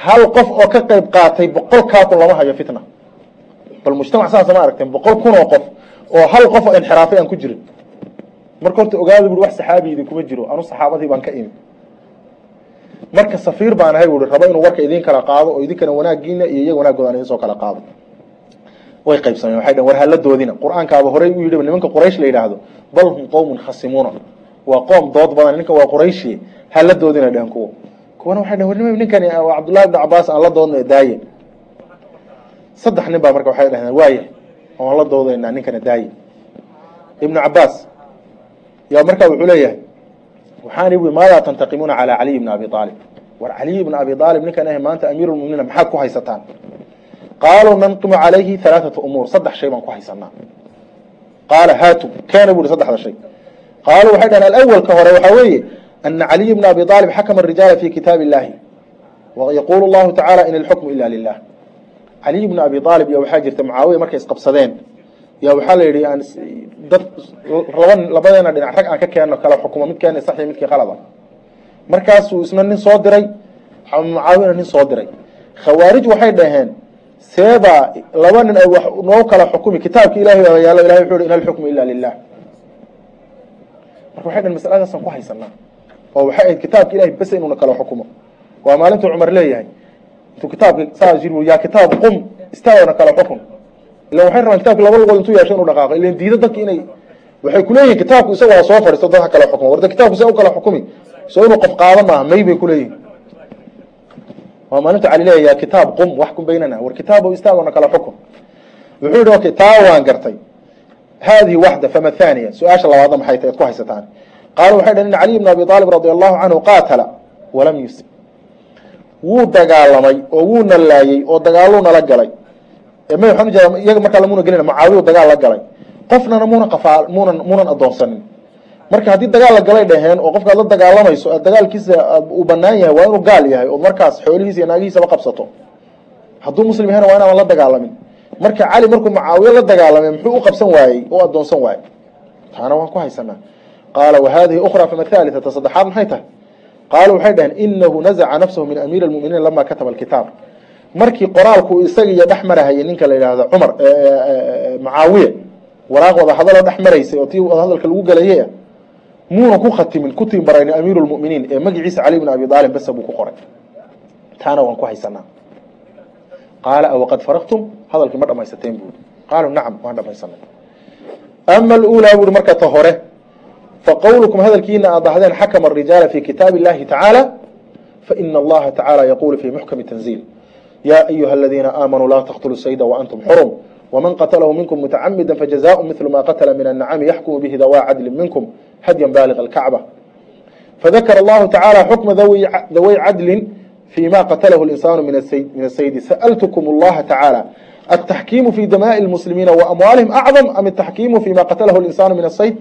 Hal qof oo ka qayb qaatay boqol kaa kun lama hayo fitna bal mujtamac saasa ma aragteen boqol kun oo qof oo hal qof oo inxiraafay aan ku jirin. Marka horta ogaada bui wax saxaabi idinkuma jiro anu saxaabadii baan ka imid marka safiir baan ahay buui rabo inuu warka idin kala qaado oo idinkana wanaagiina iyo iyaga wanaagooda idin soo kala qaado. Way qaybsameen waxay dhn war hala doodina qur'aankaaba horey u yidhi nimanka quraysh la yidhaahdo bal hum qowmun khasimuuna. Waa qoom dood badan ninka waa qurayshi hala doodina dhehen kuwa kuwana waxay dhn war ninkani cabdullahi ibnu cabaas aan la doodna daaye saddex nin baa marka waxay dhahdeen waaya oan la doodaynaa ninkana daaye ibnu cabaas yaa markaa wuxuu leeyahay waxaan ihi maadaa tantaqimuuna calaa caliy bni abi aalib war caliy bni abi aalib ninkan ah maanta amiiru lmuminiina maxaad ku haysataan? Qaaluu nanqimu calayhi halaaثata umuur saddex shay baan ku haysanaa qaala haatu keena bu hi saddexda shay. Qaaluu waxay dhaheen alawalka hore waxaa weeye ana caliy bna abi aalib xakama arijaala fi kitaabi illahi yaquulu llahu tacaala in ilxukmu ila lilah caliy bna abi aalib yaa waxaa jirta mucaawiya markay isqabsadeen. Yaa waxaa la yidhi dad laba labadeena dhinac rag aan ka keenno kala xukumo mid keena saxi midkii qalada markaasuu isna nin soo diray mucaawiyana nin soo diray. Khawaarij waxay dhaheen seebaa laba nin wax noo kala xukumi kitaabka ilahay baa yaallo ilahay wuxuu hi in alxukmu ila lilah marka waxay dhaheen masaladaasaan ku haysanaa oo waxay ahayd kitaabka ilahay bes inuuna kala xukumo. Waa maalintuu cumar leeyahay intuu kitaabka saa jir yaa kitaab qum istaagona kala xukun ila waxay rabaan kitabka laba lugood intuu yeesho inu dhaqaaqo. Ilan diida dadka inay waxay kuleeyihin kitaabku isaga ha soo fadhiisto dadka kala xukumo warda kitabku se u kala xukumi soo inuu qof qaado maaha may bay kuleeyihin waa maalintu cali leeya ya kitaab qum waxkum baynana. War kitaabo istaagona kala xukun wuxuu yihi okay taa waan gartay. Haadihi waxda fama thaniya. Su'aasha labaadna maxay tahay ad ku haysataan? Qaalu waxay dhaheen in caliy bn abi aalib radi allahu canhu qaatala walam yusib wuu dagaalamay oo wuu na laayey oo dagaaluu nala galay. Iyaga markaa lamuna gelina mucaawiyu dagaal la galay. Qofnana muuna qafaa munan muunan adoonsanin marka haddii dagaal la galay dhaheen oo qofkaad la dagaalamayso dagaalkiisa uu banaan yahay waa inuu gaal yahay ood markaas xoolihiisa iyo naagihiisaba qabsato. Hadduu muslim yahayna waa inaadan la dagaalamin. Marka cali markuu mucaawiye la dagaalamay muxuu u qabsan waayey oo adoonsan waayey. Taana waan ku haysanaa. Qaala wahadihi ukra fama thalithata saddexaad maxay tahay qaalu waxay dhaheen inahu nazaca nafsahu min amiiri lmuminiin lama kataba alkitaab. Markii qoraalku isaga iyo dhex marahayay ninka la yidhaahdo cumar mucaawiye waraaq wada hadaloo dhex maraysay oo tii wadahadalka lagu galayay muuna ku khatimin ku tiimbarayni amiiru lmuminiin ee magaciisa cali bn abi aalib basa buu ku qoray. Taana waan ku haysanaa qaala awaqad faraqtum? Hadalkii ma dhamaysateen buui qaaluu nacam waan dhamaysanay ama aluulaa buuhi marka ta hore faqowlukum hadalkiina aad dhahdeen xakama arijaala fi kitaabi illahi tacaala faina allaha tacaala yaquulu fi muxkami tanziil yaa ayuha aladiina aamanuu laa taqtuluu sayda waantum xurum wman qatlahu minkum mutacamida fajazaء mil ma qatla min الnacami yaxkumu bihi dawaa cadli minkum hadya baaliq اlkacba fadakara allahu tacaalى xukma daway cadli fima qatlahu اlinsaanu min asaydi sa'ltkm اllaha tacaalى التaxkiimu fi damaaءi اlmuslimiina waamwaalihim acظam am الtaxkiimu fima qatlahu اlinsaanu min asayd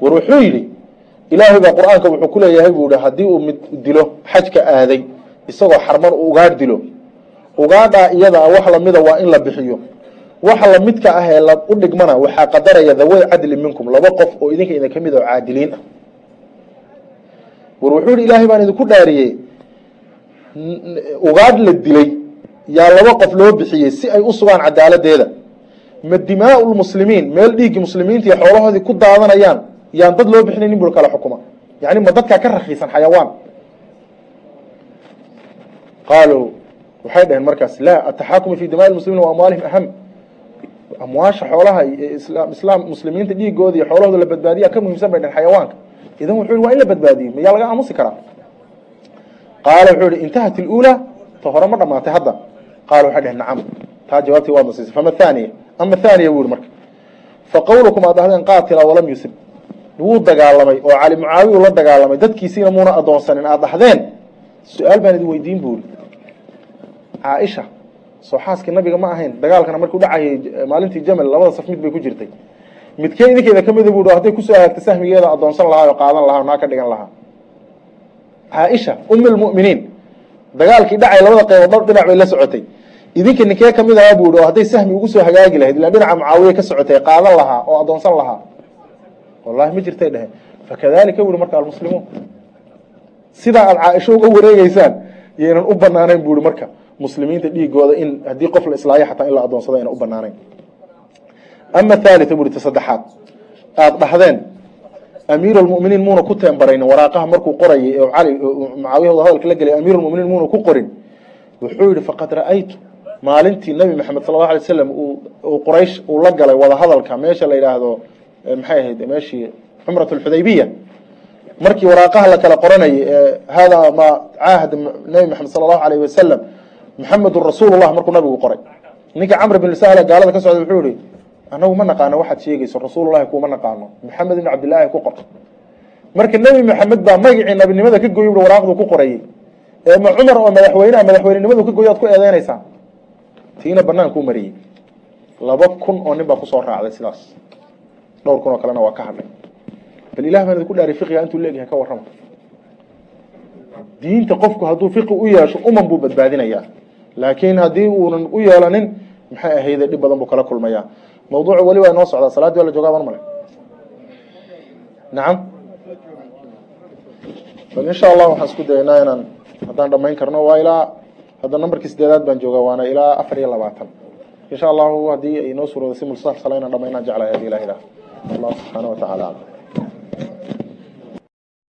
war wuxuu yidhi ilaahay baa qur'aanka wuxuu ku leeyahay buu hi haddii uu mid dilo xajka aaday isagoo xarman u ugaadh dilo. Ugaadhaa iyada wax lamida waa in la bixiyo. Waxa lamidka ah ee u dhigmana waxaa qadaraya dawey cadli minkum laba qof oo idinka idin ka mid oo caadiliin ah. War wuxuu yihi ilaahay baan idinku dhaariyey. Ugaadh la dilay yaa laba qof loo bixiyey si ay u sugaan cadaaladeeda ma dimaau lmuslimiin meel dhiiggii muslimiinta iyo xoolahoodii ku daadanayaan yaan dad loo bixinay nin bul kala xukuma. Yani ma dadkaa ka rakiisan xayawaan. Qaaluu waxay dhaheen markaas laa ataxaakumi fi dimaai muslimiin wa amwaalihim aham amwaasha xoolaha islaam muslimiinta dhiigooda iyo xoolahooda la badbaadiya ka muhiimsan bay dhaheen xayawaanka. Idan wuxuu yihi waa in la badbaadiyo mayaa laga aamusi karaa? Qaala wuxuu yihi intahat iluulaa ta hore ma dhamaatay hadda. Qaala waxay dhaheen nacam taa jawaabtii waadna siisay fama thaniya ama thaniya buu yihi marka. Faqawlukum aad dhahdeen qaatila walam yusib wuu dagaalamay oo cali mucaawiyu la dagaalamay. Dadkiisiina muuna adoonsanin aad dhahdeen? Su'aal baan idin weydiin buu yihi caaisha soo xaaskii nabiga ma ahayn. Dagaalkana markuu dhacayay maalintii jamal labada saf mid bay ku jirtay. Midkee idinkeeda kamida bu hadday ku soo hagaagta sahmigeeda adoonsan lahaa oo qaadan lahaa naa ka dhigan lahaa? Caaisha um lmuminiin dagaalkii dhacay labada qaybood dhowr dhinac bay la socotay. Idinka ninkee ka mid ahaa bu i oo hadday sahmi ugu soo hagaagi lahayd ilaan dhinaca mucaawiye ka socotay qaadan lahaa oo adoonsan lahaa wallahi ma jirtay dheheen fakadalika wuri marka almuslimuun sidaa aad caaisho uga wareegeysaan yaynan u banaanayn bu marka muslimiinta dhiigooda in haddii qof la islaayo xataa in la adoonsado ayna u banaanayn ama thaalitha buri ta saddexaad aada dhahdeen amiiru lmuminiin muuna ku teembaraynin waraaqaha markuu qorayay oo cali mucaawiyahooda hadalka la gelay amiiru lmuminiin muuna ku qorin. Wuxuu yihi faqad ra'aytu maalintii nabi maxamed sala allahu alay slam uu quraysh uu la galay wada hadalka meesha la yidhaahdo maxay ahayd meeshii cumrat lxudaybiya markii waraaqaha la kala qoranayay haadaa ma caahad nabi maxamed sala allahu alayh wasalam maxamedun rasuulullah markuu nabigu qoray. Ninka camr bin sahla gaalada ka socda wuxuu yihi anagu ma naqaano waxaad sheegayso rasuulullahi kuuma naqaano. Maxamed ibn cabdillaahi ku qor marka nebi maxamed baa magacii nabinimada ka goy waraaqdu ku qorayay. Ee ma cumar oo madaxweyneha madaxweynenimadu ka goy aad ku eedeynaysaa? Tiina banaankuu mariyey laba kun oo nin baa ku soo raacday sidaas dhowr kun oo kalena waa ka hadhay bal ilah baan idinku dhaari fiqiga intuu leegyahay ka warrama diinta qofku hadduu fiqi u yeesho uman buu badbaadinayaa. Laakiin haddii uunan u yeelanin maxay ahayde dhib badan buu kala kulmayaa. Mawduucu weli waa inoo socdaa salaadii waa la joogaa ban male. Nacam bal insha allah waxaan isku dayaynaa inaan haddaan dhamayn karno waa ilaa hadda nambarkii sideedaad baan joogaa waana ilaa afar iyo labaatan. Insha allahu haddii ay noo suurooda si mulsafsala inaan dhamaynaan jeclahay haddii ilah ilah allah subxaana wa tacaala